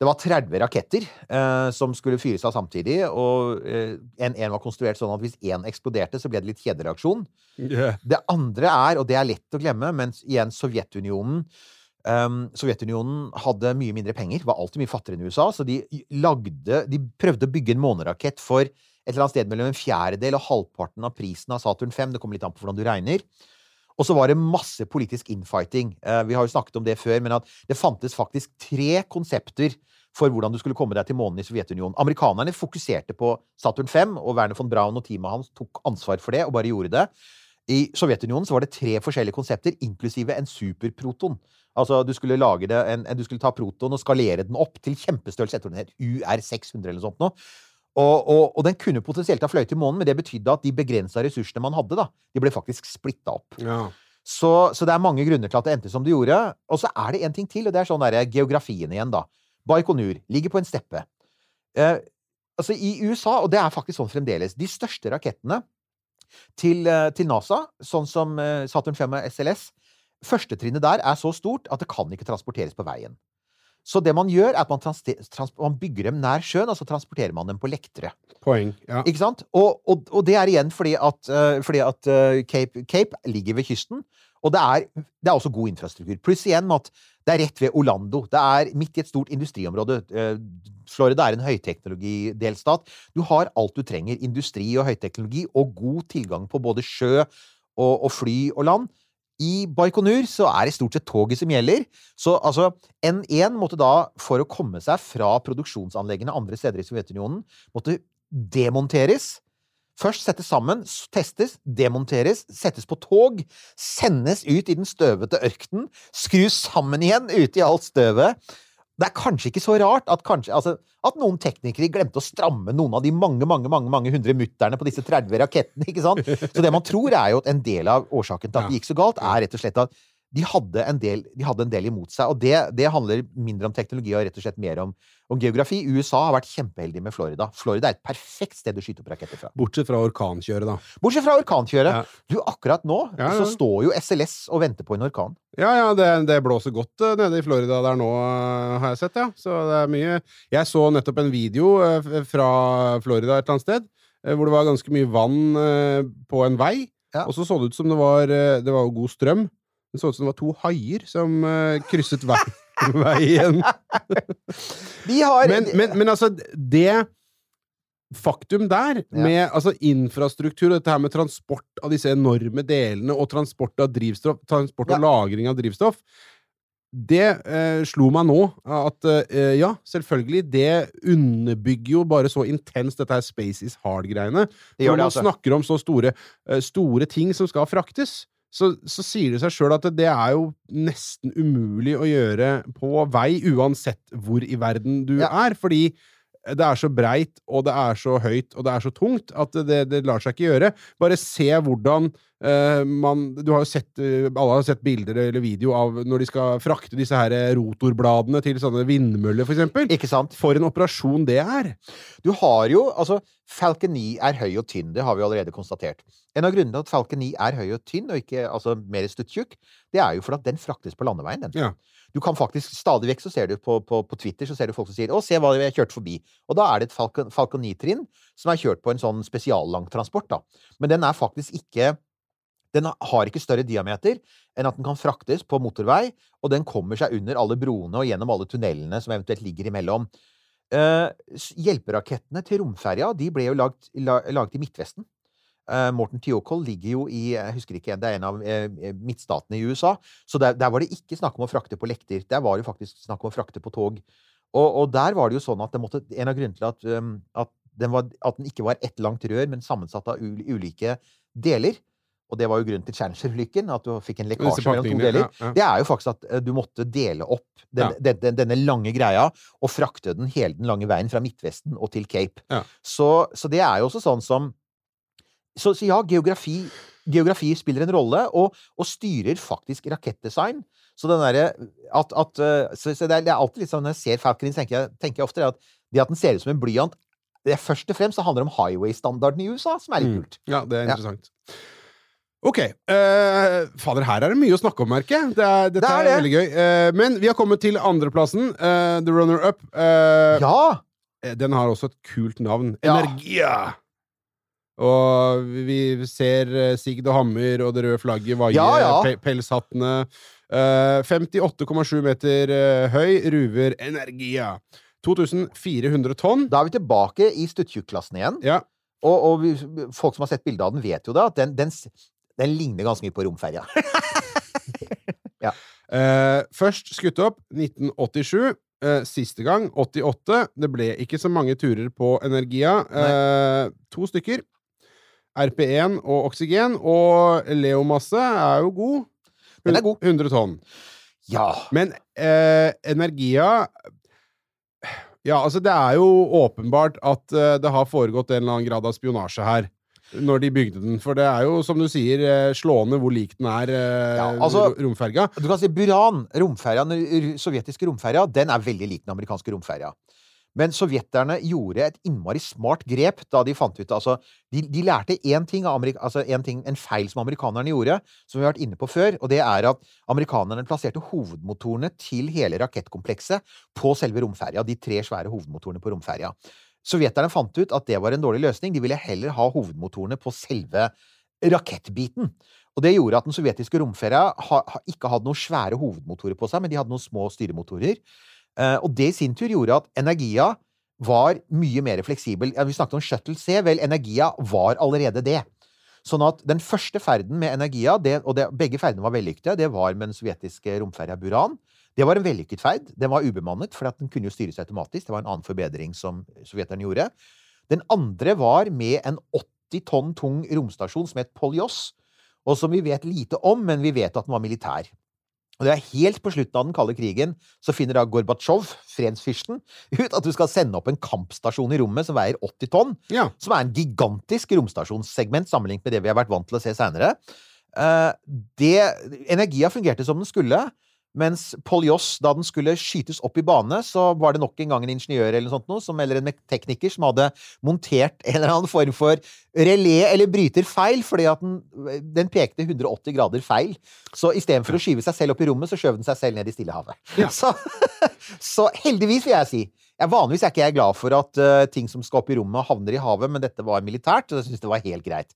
det var 30 raketter eh, som skulle fyres av samtidig. Og eh, N1 var konstruert sånn at hvis én eksploderte, så ble det litt kjedereaksjon. Det andre er, og det er lett å glemme, men igjen Sovjetunionen Um, Sovjetunionen hadde mye mindre penger, var alltid mye fattigere enn USA, så de lagde De prøvde å bygge en månerakett for et eller annet sted mellom en fjerdedel og halvparten av prisen av Saturn 5. Det kommer litt an på hvordan du regner. Og så var det masse politisk infighting. Uh, vi har jo snakket om det før, men at det fantes faktisk tre konsepter for hvordan du skulle komme deg til månen i Sovjetunionen. Amerikanerne fokuserte på Saturn 5, og Werner von Braun og teamet hans tok ansvar for det og bare gjorde det. I Sovjetunionen så var det tre forskjellige konsepter, inklusive en superproton. Altså, du skulle, lage det, en, en, du skulle ta proton og skalere den opp til kjempestørrelse. Jeg tror den het UR600 eller noe sånt nå. Og, og, og den kunne potensielt ha fløyet til månen, men det betydde at de begrensa ressursene man hadde, da, de ble faktisk splitta opp. Ja. Så, så det er mange grunner til at det endte som det gjorde. Og så er det en ting til, og det er sånn der, geografien igjen, da. Baikonur ligger på en steppe. Eh, altså, i USA, og det er faktisk sånn fremdeles, de største rakettene til, eh, til NASA, sånn som eh, Saturn 5 og SLS, førstetrinnet der er så stort at det kan ikke transporteres på veien. Så det man gjør, er at man, man bygger dem nær sjøen, og så transporterer man dem på lektere. Poeng. Ja. Ikke sant? Og, og, og det er igjen fordi at, uh, fordi at uh, Cape, Cape ligger ved kysten, og det er, det er også god infrastruktur. Pluss igjen med at det er rett ved Orlando. Det er midt i et stort industriområde. Eh, Florida er en høyteknologidelstat. Du har alt du trenger. Industri og høyteknologi, og god tilgang på både sjø og, og fly og land. I Baikonur så er det stort sett toget som gjelder. Så altså, N1 måtte da, for å komme seg fra produksjonsanleggene andre steder i Sovjetunionen, måtte demonteres. Først settes sammen, testes, demonteres, settes på tog, sendes ut i den støvete ørkenen, skrus sammen igjen ute i alt støvet. Det er kanskje ikke så rart at, kanskje, altså, at noen teknikere glemte å stramme noen av de mange mange, mange, mange hundre mutterne på disse 30 rakettene. ikke sant? Så det man tror, er jo at en del av årsaken til at det gikk så galt, er rett og slett at de hadde en del, de hadde en del imot seg. Og det, det handler mindre om teknologi og rett og slett mer om, om geografi. USA har vært kjempeheldig med Florida. Florida er et perfekt sted å skyte opp raketter fra. Bortsett fra orkankjøret, da. Bortsett fra orkankjøret. Ja. Du, akkurat nå Ja, så står jo SLS og venter på en orkan. Ja, ja, det, det blåser godt uh, nede i Florida der nå, uh, har jeg sett, ja. Så det er mye Jeg så nettopp en video uh, fra Florida et eller annet sted, hvor det var ganske mye vann på en vei. Ja. Og så så det ut som det var Det var god strøm. Det så ut som det var to haier som uh, krysset vei, veien. Har Men, men, men altså, det faktum der, Ja. med altså, infrastruktur og dette her med transport av disse enorme delene, og transport av drivstoff, transport og lagring av drivstoff, det eh, slo meg nå at eh, ja, selvfølgelig, det underbygger jo bare så intenst dette her Space is hard-greiene. Når man altså. snakker om så store, eh, store ting som skal fraktes, så, så sier det seg sjøl at det er jo nesten umulig å gjøre på vei, uansett hvor i verden du Ja. er. Fordi det er så breit, og det er så høyt, og det er så tungt at det, det lar seg ikke gjøre. Bare se hvordan man, Du har jo sett eh, Alle har sett bilder eller video av når de skal frakte disse her eh, rotorbladene til sånne vindmøller, for eksempel. Ikke sant? For en operasjon det er! Du har jo Altså, Falcon 9 er høy og tynn, det har vi allerede konstatert. En av grunnene til at Falcon 9 er høy og tynn, og ikke altså, mer stuttjukk, det er jo fordi at den fraktes på landeveien, den. Ja. Du kan faktisk stadig vekk så ser du på, på, på Twitter så ser du folk som sier 'Å, se hva vi har kjørt forbi'. Og da er det et Falcon, Falcon 9-trinn som er kjørt på en sånn spesiallangtransport, da. Men den er faktisk ikke Den har ikke større diameter enn at den kan fraktes på motorvei, og den kommer seg under alle broene og gjennom alle tunnelene som eventuelt ligger imellom. Uh, hjelperakettene til romferja ble jo laget, la, laget i Midtvesten. Uh, Morten Tiokol ligger jo i jeg husker ikke, det er en av uh, midtstatene i USA. Så der, der var det ikke snakk om å frakte på lekter. Der var det faktisk snakk om å frakte på tog. Og, og der var det jo sånn at det måtte, en av grunnene til at, um, at, den var, at den ikke var ett langt rør, men sammensatt av ulike deler. Og det var jo grunnen til Challenger-ulykken, at du fikk en lekkasje mellom to deler. ja, ja. Det er jo faktisk at eh, du måtte dele opp den, den, den, denne lange greia og frakte den hele den lange veien fra Midtvesten og til Cape. Ja. Så, så det er jo også sånn som Så, så ja, geografi, geografi spiller en rolle, og, og styrer faktisk rakettdesign. Så den derre at, at eh, så, så det, er, det er alltid litt sånn Når jeg ser Falcon, tenker jeg, tenker jeg ofte at det at den ser ut som en blyant det er Først og fremst så handler om highway-standarden i USA, som er litt Mm. kult. Ja, det er Ja. Ok. Uh, fader, her er det mye å snakke om, merker jeg. Det er, dette Det er er, veldig gøy. Uh, men vi har kommet til andreplassen. Uh, The Runner-Up. eh, Ja! Den har også et kult navn. Ja. Energia! Og vi ser Sigd og Hammer og det røde flagget vaie, Ja, ja. pe pelshattene. Eh, 58,7 meter høy, ruver Energia. 2400 tonn. Da er vi tilbake i stuttjukk-klassen igjen. Ja. Og, og vi, folk som har sett bilde av den, vet jo det, at den, den, den ligner ganske mye på romferja. Eh, først skutt opp 1987. Uh, siste gang 88. Det ble ikke så mange turer på Energia. Uh, to stykker. RP1 og oksygen. Og Leomasse er jo god. Den er god. 100 tonn. Ja. Men eh, Energia Ja, altså, det er jo åpenbart at eh, det har foregått en eller annen grad av spionasje her. Når de bygde den. For det er jo, som du sier, eh, slående hvor lik den er, eh, Ja, altså- romferga. Du kan si Buran, romferja, den sovjetiske romferja, den er veldig lik den amerikanske romferja. Men sovjeterne gjorde et innmari smart grep da de fant ut Altså, de, de lærte én ting, av Amerika, altså en ting En feil som amerikanerne gjorde, som vi har vært inne på før, og det er at amerikanerne plasserte hovedmotorene til hele rakettkomplekset på selve romferja. De tre svære hovedmotorene på romferja. Sovjeterne fant ut at det var en dårlig løsning. De ville heller ha hovedmotorene på selve rakettbiten. Og det gjorde at den sovjetiske romferja ikke hadde noen svære hovedmotorer på seg, men de hadde noen små styremotorer. Eh, og det i sin tur gjorde at Energia var mye mer fleksibel. Vi snakket om Shuttle C. Vel, Energia var allerede det. Sånn at den første ferden med Energia, det, og det, begge ferdene var vellykkede, det var med den sovjetiske romferja Buran. Det var en vellykket ferd. Den var ubemannet, for den kunne jo styres automatisk. Det var en annen forbedring som sovjeterne gjorde. Den andre var med en 80 tonn tung romstasjon som het Polyos, og som vi vet lite om, men vi vet at den var militær. Og det er helt på slutten av den kalde krigen så finner da Gorbatsjov, fredsfyrsten, ut at du skal sende opp en kampstasjon i rommet som veier 80 tonn, Ja. som er en gigantisk romstasjonssegment sammenlignet med det vi har vært vant til å se seinere. Uh, Energia fungerte som den skulle, mens Paul Joss, da den skulle skytes opp i bane, så var det nok en gang en ingeniør eller sånt noe, som, eller en tekniker som hadde montert en eller annen form for relé eller bryter feil, fordi at den, den pekte 180 grader feil. Så istedenfor å skyve seg selv opp i rommet, så skjøv den seg selv ned i Stillehavet. Ja. Så, så heldigvis, vil jeg si. Jeg, vanligvis er ikke jeg glad for at uh, ting som skal opp i rommet, havner i havet, men dette var militært, og jeg syns det var helt greit.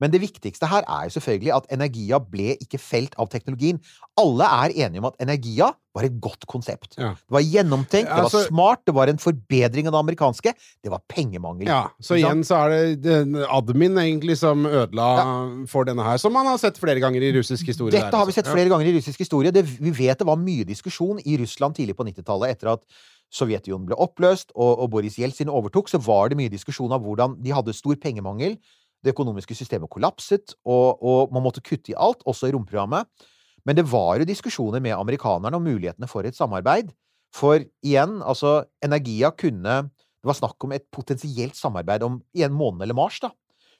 Men det viktigste her er jo selvfølgelig at Energia ble ikke felt av teknologien. Alle er enige om at Energia var et godt konsept. Ja. Det var gjennomtenkt, det Altså- var smart, det var en forbedring av det amerikanske. Det var pengemangel. Ja, så igjen så er det admin egentlig som ødela for denne her, som man har sett flere ganger i russisk historie. Dette har vi altså. sett flere ganger i russisk historie. Det, vi vet det var mye diskusjon i Russland tidlig på 90-tallet. Etter at Sovjetunionen ble oppløst og, og Boris Jeltsin overtok, så var det mye diskusjon av hvordan de hadde stor pengemangel. Det økonomiske systemet kollapset, og, og man måtte kutte i alt, også i romprogrammet. Men det var jo diskusjoner med amerikanerne om mulighetene for et samarbeid. For igjen, altså, Energia kunne Det var snakk om et potensielt samarbeid om i en måned eller Mars, da.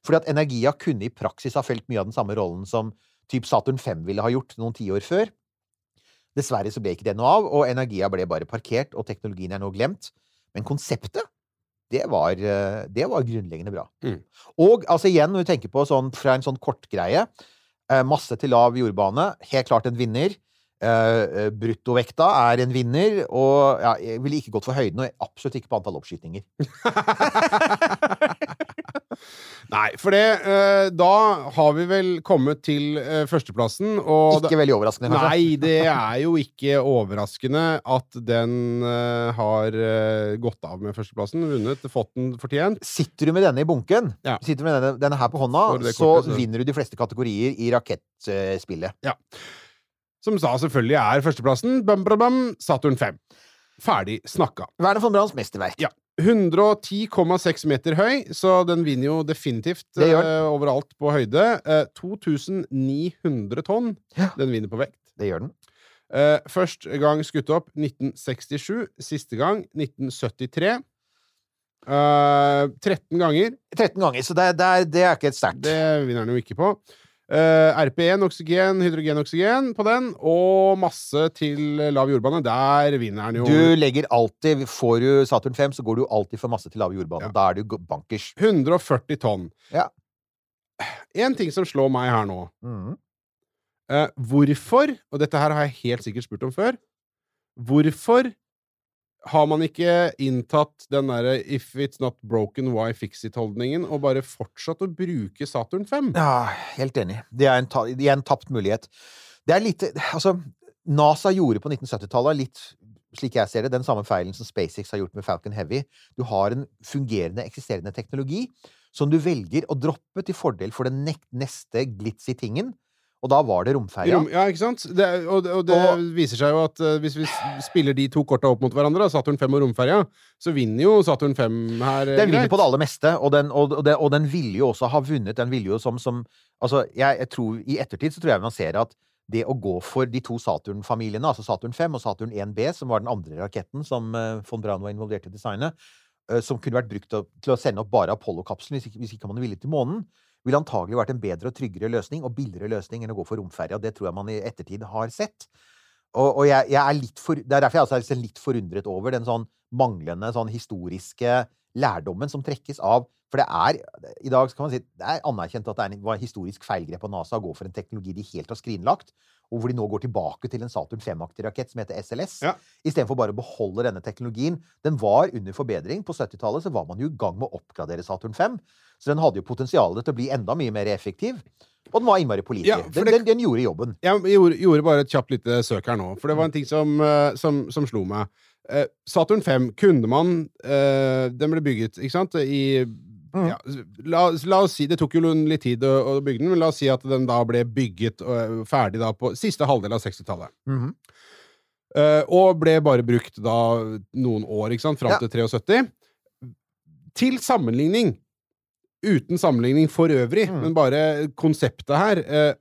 Fordi at Energia kunne i praksis ha felt mye av den samme rollen som typ Saturn 5 ville ha gjort noen tiår før. Dessverre så ble ikke det noe av, og Energia ble bare parkert, og teknologien er nå glemt. Men konseptet, det var, eh, det var grunnleggende bra. Mm. Og altså igjen, når vi tenker på sånn fra en sånn kortgreie eh, Masse til lav jordbane, helt klart en vinner. Eh, bruttovekta er en vinner, og ja, jeg ville ikke gått for høyden, og absolutt ikke på antall oppskytinger. Nei, for det eh, Da har vi vel kommet til eh, førsteplassen, og Ikke veldig overraskende, kanskje. Nei, det er jo ikke overraskende at den eh, har gått av med førsteplassen. Vunnet, fått den fortjent. Sitter du med denne i bunken, Ja. sitter du med denne, denne her på hånda, kortet, så så- vinner du de fleste kategorier i rakettspillet. Ja. Som sa selvfølgelig er førsteplassen. Bam, bam, bam, Saturn 5. Ferdig snakka. Werner von Brahms mesterverk. Ja. 110,6 meter høy, så den vinner jo definitivt uh, eh, overalt på høyde. Uh, 2900 tonn. Ja. Den vinner på vekt. Det gjør den. Uh, første gang skutt opp 1967. Siste gang 1973. Eh, 13 ganger. 13 ganger, så det, det, er, det er ikke et sterkt. Det vinner den jo ikke på. Eh, RP1 oksygen, hydrogen-oksygen på den, og masse til lav jordbane. Der vinner den jo. Du legger alltid Får du Saturn 5, så går du alltid for masse til lav jordbane. Ja. Da er du bankers. 140 tonn. Ja. En ting som slår meg her nå mm. uh, Hvorfor, og dette her har jeg helt sikkert spurt om før Hvorfor har man ikke inntatt den derre 'if it's not broken, why fix it'-holdningen, og bare fortsatt å bruke Saturn 5? Ja, helt enig. Det er en, ta, igjen tapt mulighet. Det er litt Altså, NASA gjorde på 1970-tallet litt slik jeg ser det, den samme feilen som SpaceX har gjort med Falcon Heavy. Du har en fungerende, eksisterende teknologi som du velger å droppe til fordel for den neste glitzy tingen. Og da var det romferja. Rom, ja, ikke sant? Det, og, og det Og- viser seg jo at uh, hvis vi spiller de to korta opp mot hverandre, Saturn 5 og romferja, så vinner jo Saturn 5 her. Den Den vinner på det aller meste, og den, og, det, og den ville jo også ha vunnet. Den ville jo som, som Altså, jeg, jeg tror I ettertid så tror jeg man ser at det å gå for de to Saturn-familiene, altså Saturn 5 og Saturn 1B, som var den andre raketten som uh, von Braun var involvert i designet, designe, eh, som kunne vært brukt til å- sende opp bare Apollo-kapselen hvis, hvis ikke man er villig til månen, ville antagelig vært en bedre og tryggere løsning og billigere løsning enn å gå for romferja. Det tror jeg man i ettertid har sett. Og, og jeg, jeg er litt for, det er derfor jeg også er litt forundret over den sånn manglende sånn historiske lærdommen som trekkes av For det er i dag kan man si, det er anerkjent at det er en, var historisk feilgrep av NASA å gå for en teknologi de helt har skrinlagt, og hvor de nå går tilbake til en Saturn 5-aktig rakett som heter SLS, Ja. istedenfor bare å beholde denne teknologien. Den var under forbedring. På 70-tallet så var man jo i gang med å oppgradere Saturn 5, så den hadde jo potensial til å bli enda mye mer effektiv. Og den var innmari pålitelig. Ja, den, den, den gjorde jobben. Jeg gjorde, gjorde bare et kjapt lite søk her nå, for det var en ting som, eh, som, som slo meg. Eh, Saturn 5 kunne man eh, Den ble bygget, ikke sant, i ja, la, la oss si Det tok jo litt tid å, å bygge den, men la oss si at den da ble bygget og, ferdig da på siste halvdel av 60-tallet. Mm -hmm. uh, og ble bare brukt da noen år, ikke sant, fram Ja. til 73. Til sammenligning, uten sammenligning for øvrig, Mm. men bare konseptet her eh,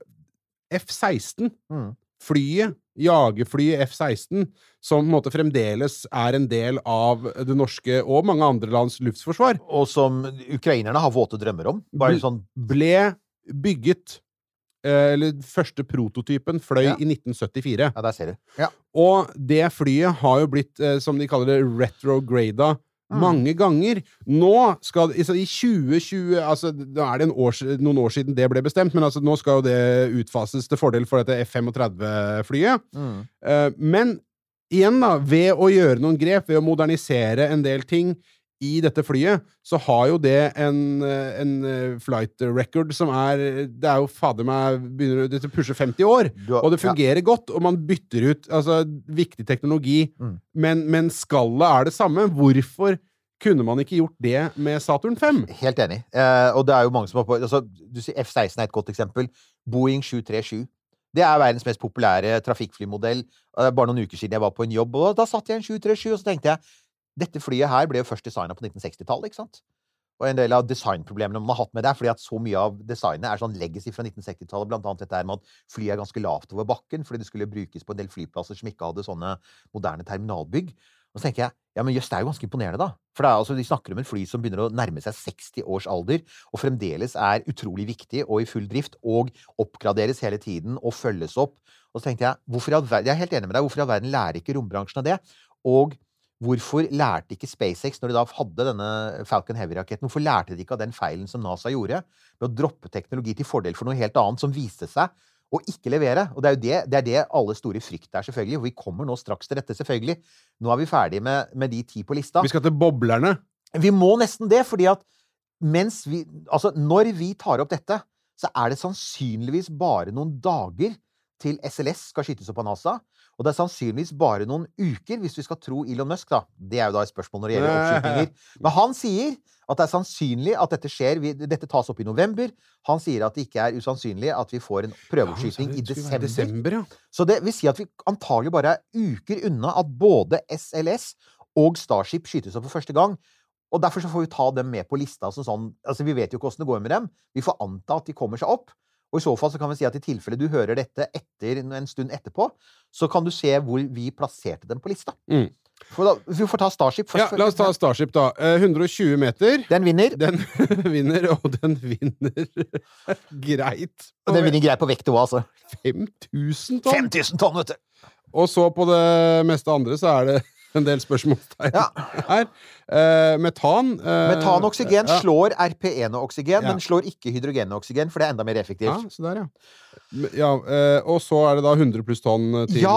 F-16, mm. flyet, jagerflyet F-16, som på en måte fremdeles er en del av det norske og mange andre lands luftforsvar, Og som ukrainerne har våte drømmer om. Bare sånn ble bygget eh, Eller første prototypen fløy Ja. i 1974. Ja, der ser du. Ja. Og det flyet har jo blitt, eh, som de kaller det, retrograda. Mange ganger. Nå skal altså, I 2020 altså, Da er det en år, noen år siden det ble bestemt, men altså, nå skal jo det utfases til fordel for dette F-35-flyet. Mm. Eh, men igjen, da, ved å gjøre noen grep, ved å modernisere en del ting i dette flyet, så har jo det en, en eh, flight record som er Det er jo fader meg begynner å pusher 50 år. Og det fungerer godt, og man bytter ut altså, viktig teknologi, Mm. men, men skallet er det samme. Hvorfor kunne man ikke gjort det med Saturn 5? Helt enig. Eh, og det er jo mange som har på altså, Du sier F-16 er et godt eksempel. Boeing 737. Det er verdens mest populære trafikkflymodell. Eh, bare noen uker siden jeg var på en jobb, og da satt jeg i en 737, og så tenkte jeg dette flyet her ble jo først designa på 1960-tallet, ikke sant? Og en del av designproblemene man har hatt med det, er fordi at så mye av designet er sånn legacy fra 1960-tallet, blant annet dette her med at flyet er ganske lavt over bakken, fordi det skulle brukes på en del flyplasser som ikke hadde sånne moderne terminalbygg. Og så tenker jeg ja, men jøss, det er jo ganske imponerende, da. For det er, altså, de snakker om et fly som begynner å nærme seg 60 års alder, og fremdeles er utrolig viktig og i full drift, og oppgraderes hele tiden og følges opp. Og så tenkte jeg, jeg er helt enig med deg, hvorfor i all verden lærer ikke rombransjen av det? Og hvorfor lærte ikke SpaceX, når de da hadde denne Falcon Heavy-raketten, hvorfor lærte de ikke av den feilen som NASA gjorde, med å droppe teknologi til fordel for noe helt annet, som viste seg å ikke levere? Og det er jo det, det, er det alle store frykt er, selvfølgelig. Og vi kommer nå straks til dette, selvfølgelig. Nå er vi ferdig med, med de ti på lista. Vi skal til boblerne. Vi må nesten det, fordi at mens vi Altså, når vi tar opp dette, så er det sannsynligvis bare noen dager til SLS skal skytes opp av NASA. Og det er sannsynligvis bare noen uker, hvis vi skal tro Elon Musk, da. Det er jo da et spørsmål når det gjelder oppskytinger. Men han sier at det er sannsynlig at dette skjer. Dette tas opp i november. Han sier at det ikke er usannsynlig at vi får en prøveoppskyting i Det desember. desember ja. Så det vil si at vi antagelig bare er uker unna at både SLS og Starship skytes opp for første gang. Og derfor så får vi ta dem med på lista som sånn Altså, vi vet jo ikke åssen det går med dem. Vi får anta at de kommer seg opp. Og i så fall så kan vi si at i tilfelle du hører dette etter, en stund etterpå, så kan du se hvor vi plasserte dem på lista. Mm. Da, vi får ta Starship først. ja. La oss ta Starship, da. Eh, 120 meter. Den vinner. Den vinner, og den vinner greit. Og den vinner greit på vekt òg, altså. 5000 tonn! 5000 tonn, vet du! Og så på det meste andre så er det en del spørsmålstegn Ja. her. Uh, metan eh, Metanoksygen ja. slår RPE-oksygen, Ja. men slår ikke hydrogenoksygen, for det er enda mer Ja, effektivt. så der, ja. Ja eh, og så er det da 100 pluss tonn til Ja,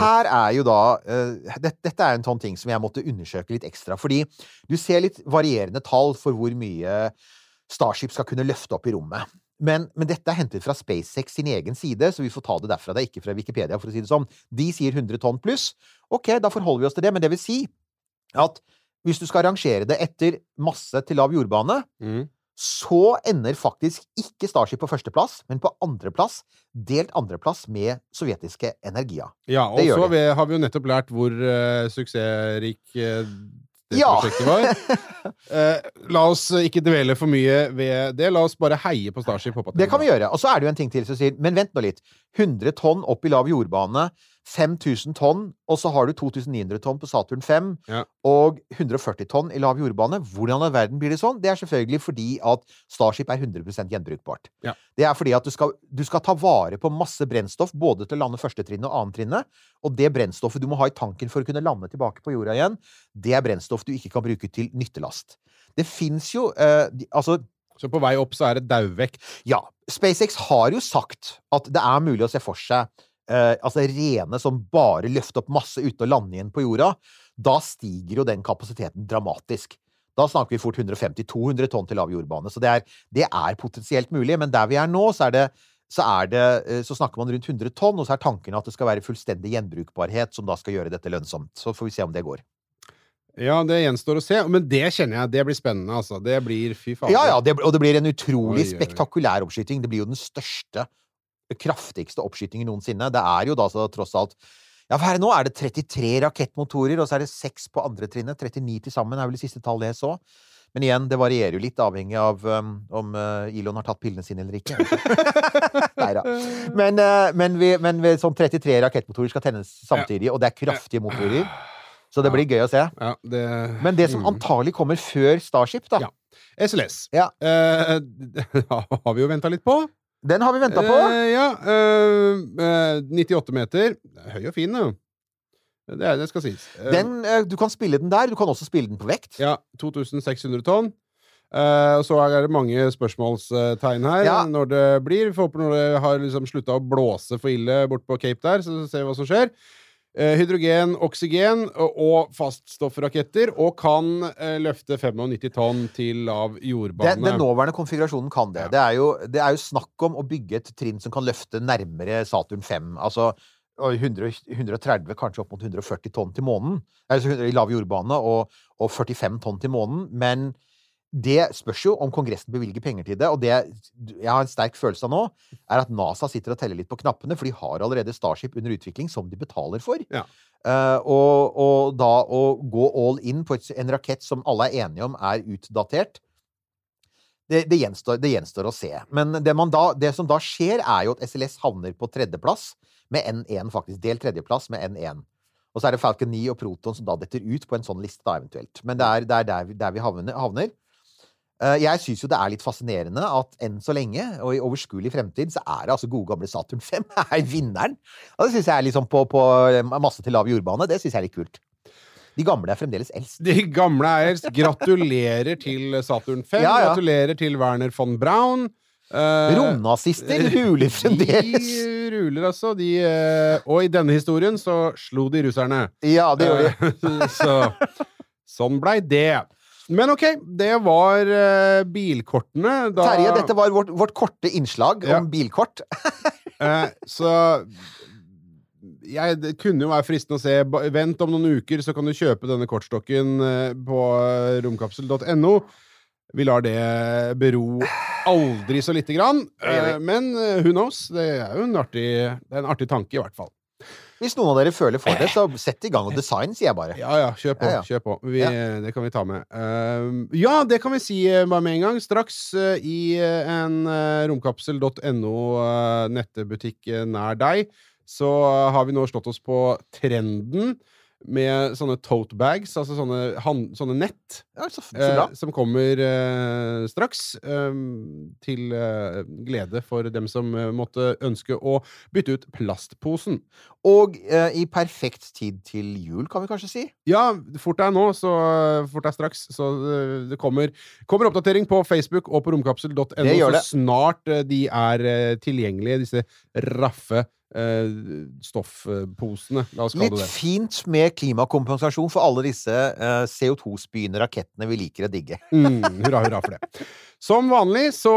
her er jo da eh, det, Dette er en sånn ting som jeg måtte undersøke litt ekstra. Fordi du ser litt varierende tall for hvor mye Starship skal kunne løfte opp i rommet. Men, men dette er hentet fra SpaceX sin egen side, så vi får ta det derfra. Det er ikke fra Wikipedia, for å si det sånn. De sier 100 tonn pluss. Ok, da forholder vi oss til det. Men det vil si at hvis du skal rangere det etter masse til lav jordbane, Mm. så ender faktisk ikke Starship på førsteplass, men på andreplass, delt andreplass med sovjetiske Energia. Ja, og så har vi jo nettopp lært hvor uh, suksessrik eh, det Ja. prosjektet var. Eh, la oss eh, ikke dvele for mye ved det. La oss bare heie på Starship. Det kan vi gjøre. Og så er det jo en ting til som sier Men vent nå litt. 100 tonn opp i lav jordbane. 5000 tonn, og så har du 2900 tonn på Saturn 5, Ja. og 140 tonn i lav jordbane. Hvordan i verden blir det sånn? Det er selvfølgelig fordi at Starship er 100 gjenbrukbart. Ja. Det er fordi at du skal, du skal ta vare på masse brennstoff, både til å lande første trinnet og annet trinnet. Og det brennstoffet du må ha i tanken for å kunne lande tilbake på jorda igjen, det er brennstoff du ikke kan bruke til nyttelast. Det fins jo uh, de- Altså, Så på vei opp så er det dauvekt. ja, SpaceX har jo sagt at det er mulig å se for seg eh, altså rene som bare løfter opp masse ute og lander igjen på jorda. Da stiger jo den kapasiteten dramatisk. Da snakker vi fort 150-200 tonn til lav jordbane. Så det er, det er potensielt mulig. Men der vi er nå, så er det så, er det, eh, så snakker man rundt 100 tonn, og så er tanken at det skal være fullstendig gjenbrukbarhet som da skal gjøre dette lønnsomt. Så får vi se om det går. Ja, det gjenstår å se. Men det kjenner jeg, det blir spennende, altså. Det blir fy faen. Ja, ja, det, og det blir en utrolig Oi, oi, oi. spektakulær oppskyting. Det blir jo den største, kraftigste oppskytingen noensinne. Det er jo da så tross alt Ja, for her nå? Er det 33 rakettmotorer, og så er det 6 på andre trinnet? 39 til sammen er vel det siste tallet jeg så. Men igjen, det varierer jo litt, avhengig av um, om uh, Elon har tatt pillene sine eller ikke. Neida. Men, uh, men, vi, men vi, sånn 33 rakettmotorer skal tennes samtidig, og det er kraftige motorer. Så det blir gøy å se. Ja, det Men det som Mm. antagelig kommer før Starship, da Ja. SLS. Ja. Eh, har vi jo venta litt på. Den har vi venta på. Uh, ja. eh, eh, 98 meter. Er Høy og fin, jo. Det, er, det skal sies. Eh, Den, eh, du kan spille den der. Du kan også spille den på vekt. Ja, 2600 tonn. Uh, så er det mange spørsmålstegn her Ja. når det blir. Vi får håpe når det har liksom slutta å blåse for ille bort på Cape der, så ser vi hva som skjer. Eh, hydrogen, oksygen og, faststoffraketter, og kan eh, løfte 95 tonn til lav jordbane. Den, den nåværende konfigurasjonen kan det. Ja. Det, er jo, det er jo snakk om å bygge et trinn som kan løfte nærmere Saturn 5. Altså 100, 130, kanskje opp mot 140 tonn til månen. Altså i lav jordbane, og, og 45 tonn til månen. Men det spørs jo om Kongressen bevilger penger til det. Og det jeg har en sterk følelse av nå, er at NASA sitter og teller litt på knappene, for de har allerede Starship under utvikling som de betaler for. Ja. Uh, og, og da å gå all in på et, en rakett som alle er enige om er utdatert det, det, gjenstår, det gjenstår å se. Men det, man da, det som da skjer, er jo at SLS havner på tredjeplass med N1, faktisk. Delt tredjeplass med N1. Og så er det Falcon 9 og Proton som da detter ut på en sånn liste, da, eventuelt. Men det er, det er der, vi- der vi havner. havner. Eh, Jeg syns jo det er litt fascinerende at enn så lenge, og i overskuelig fremtid, så er det altså gode gamle Saturn 5 er vinneren. Og det syns jeg er liksom på, på masse til lav jordbane. Det syns jeg er litt kult. De gamle er fremdeles eldst. De gamle er eldst. gratulerer til Saturn 5. Ja, ja. Gratulerer til Werner von Braun. Uh, Romnazister ruler fremdeles. De ruler, altså. De, uh, og i denne historien så slo de russerne. Ja, det gjorde de. Uh, så sånn blei det. Men ok, det var uh, bilkortene. Da, Terje, dette var vårt, vårt korte innslag Ja. om bilkort. uh, så jeg, det kunne jo være fristende å se Vent om noen uker, så kan du kjøpe denne kortstokken eh, på romkapsel.no. Vi lar det bero aldri så lite grann. Men who knows? Det er jo en artig, det er en artig tanke, i hvert fall. Hvis noen av dere føler for det, så sett i gang og design, sier jeg bare. Ja, ja, kjør på. Ja, ja. Kjør på. Vi, Ja. Det kan vi ta med. Uh, ja, det kan vi si eh, bare med en gang. Straks uh, i eh, en uh, romkapsel.no eh, nettbutikk eh, nær deg, så eh, har vi nå slått oss på trenden med sånne tote bags, altså sånne, hand, sånne nett, Ja, så, så eh, som kommer eh, straks. eh, til eh, glede for dem som eh, måtte ønske å bytte ut plastposen. Og eh, i perfekt tid til jul, kan vi kanskje si. Ja, fort er nå, så fort er straks. Så eh, det kommer, kommer oppdatering på Facebook og på romkapsel.no så snart eh, de er eh, tilgjengelige, disse raffe eh, stoffposene. Oss kalle Litt fint med klimakompensasjon for alle disse eh, CO2-spyende rakettene vi liker å digge. Mm, hurra, hurra for det. Som vanlig så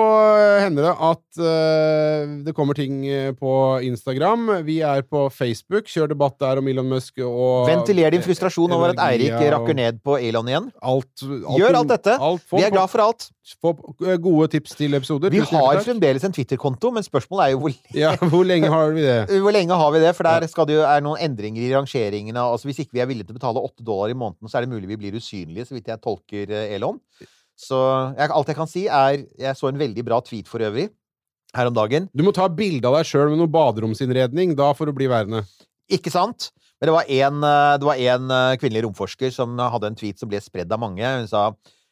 hender det at eh, det kommer ting eh, på Instagram. Vi er på Facebook. Kjør debatt der om Elon Musk og Ventiler din frustrasjon over at Eirik rakker ned på Elon igjen. Alt, Gjør alt dette. Alt, Vi er glad for alt. Få eh, gode tips til episoder. Vi har fremdeles en Twitter-konto, men spørsmålet er jo hvor, Ja, hvor lenge har vi det? Hvor lenge har vi det? For der skal det jo, er noen endringer i rangeringene. Altså Hvis ikke vi er villige til å betale åtte dollar i måneden, så er det mulig vi blir usynlige, så vidt jeg tolker eh, Elon. Så jeg, alt jeg kan si, er Jeg så en veldig bra tweet for øvrig her om dagen. Du må ta bilde av deg sjøl med noe baderomsinnredning. Da får du bli værende. Ikke sant? Men det var en, eh, det var en eh, kvinnelig romforsker som hadde en tweet som ble spredd av mange. Hun sa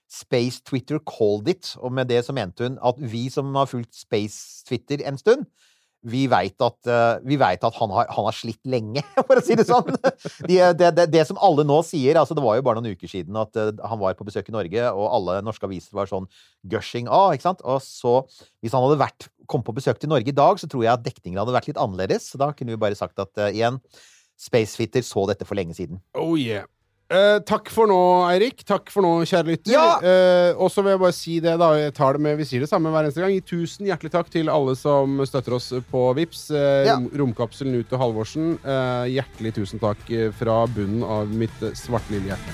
Space Twitter called it, og med det så mente hun at vi som har fulgt Space Twitter en stund, vi veit at, eh, at han, har, han har slitt lenge, for å si det sånn. De, det, det, som alle nå sier altså Det var jo bare noen uker siden at eh, han var på besøk i Norge, og alle norske aviser var sånn gushing ah, ikke sant? Og så, hvis han hadde vært, kom på besøk til Norge i dag, så tror jeg at dekningen hadde vært litt annerledes. Så da kunne vi bare sagt at uh, igjen, Spacefitter så dette for lenge siden. Oh yeah. Eh, takk for nå, Eirik. Takk for nå, kjære lytter. Ja! Eh, og så vil jeg bare si det, da. Jeg tar det med, vi sier det samme hver eneste gang. Tusen hjertelig takk til alle som støtter oss på Vips. Eh, Ja. romkapselen ut til Halvorsen. Eh, hjertelig tusen takk eh, fra bunnen av mitt eh, svarte lille hjerte.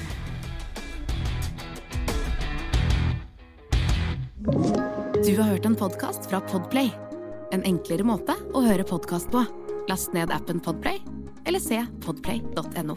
Du har hørt en podkast fra Podplay. En enklere måte å høre podkast på. Last ned appen Podplay, eller se podplay.no.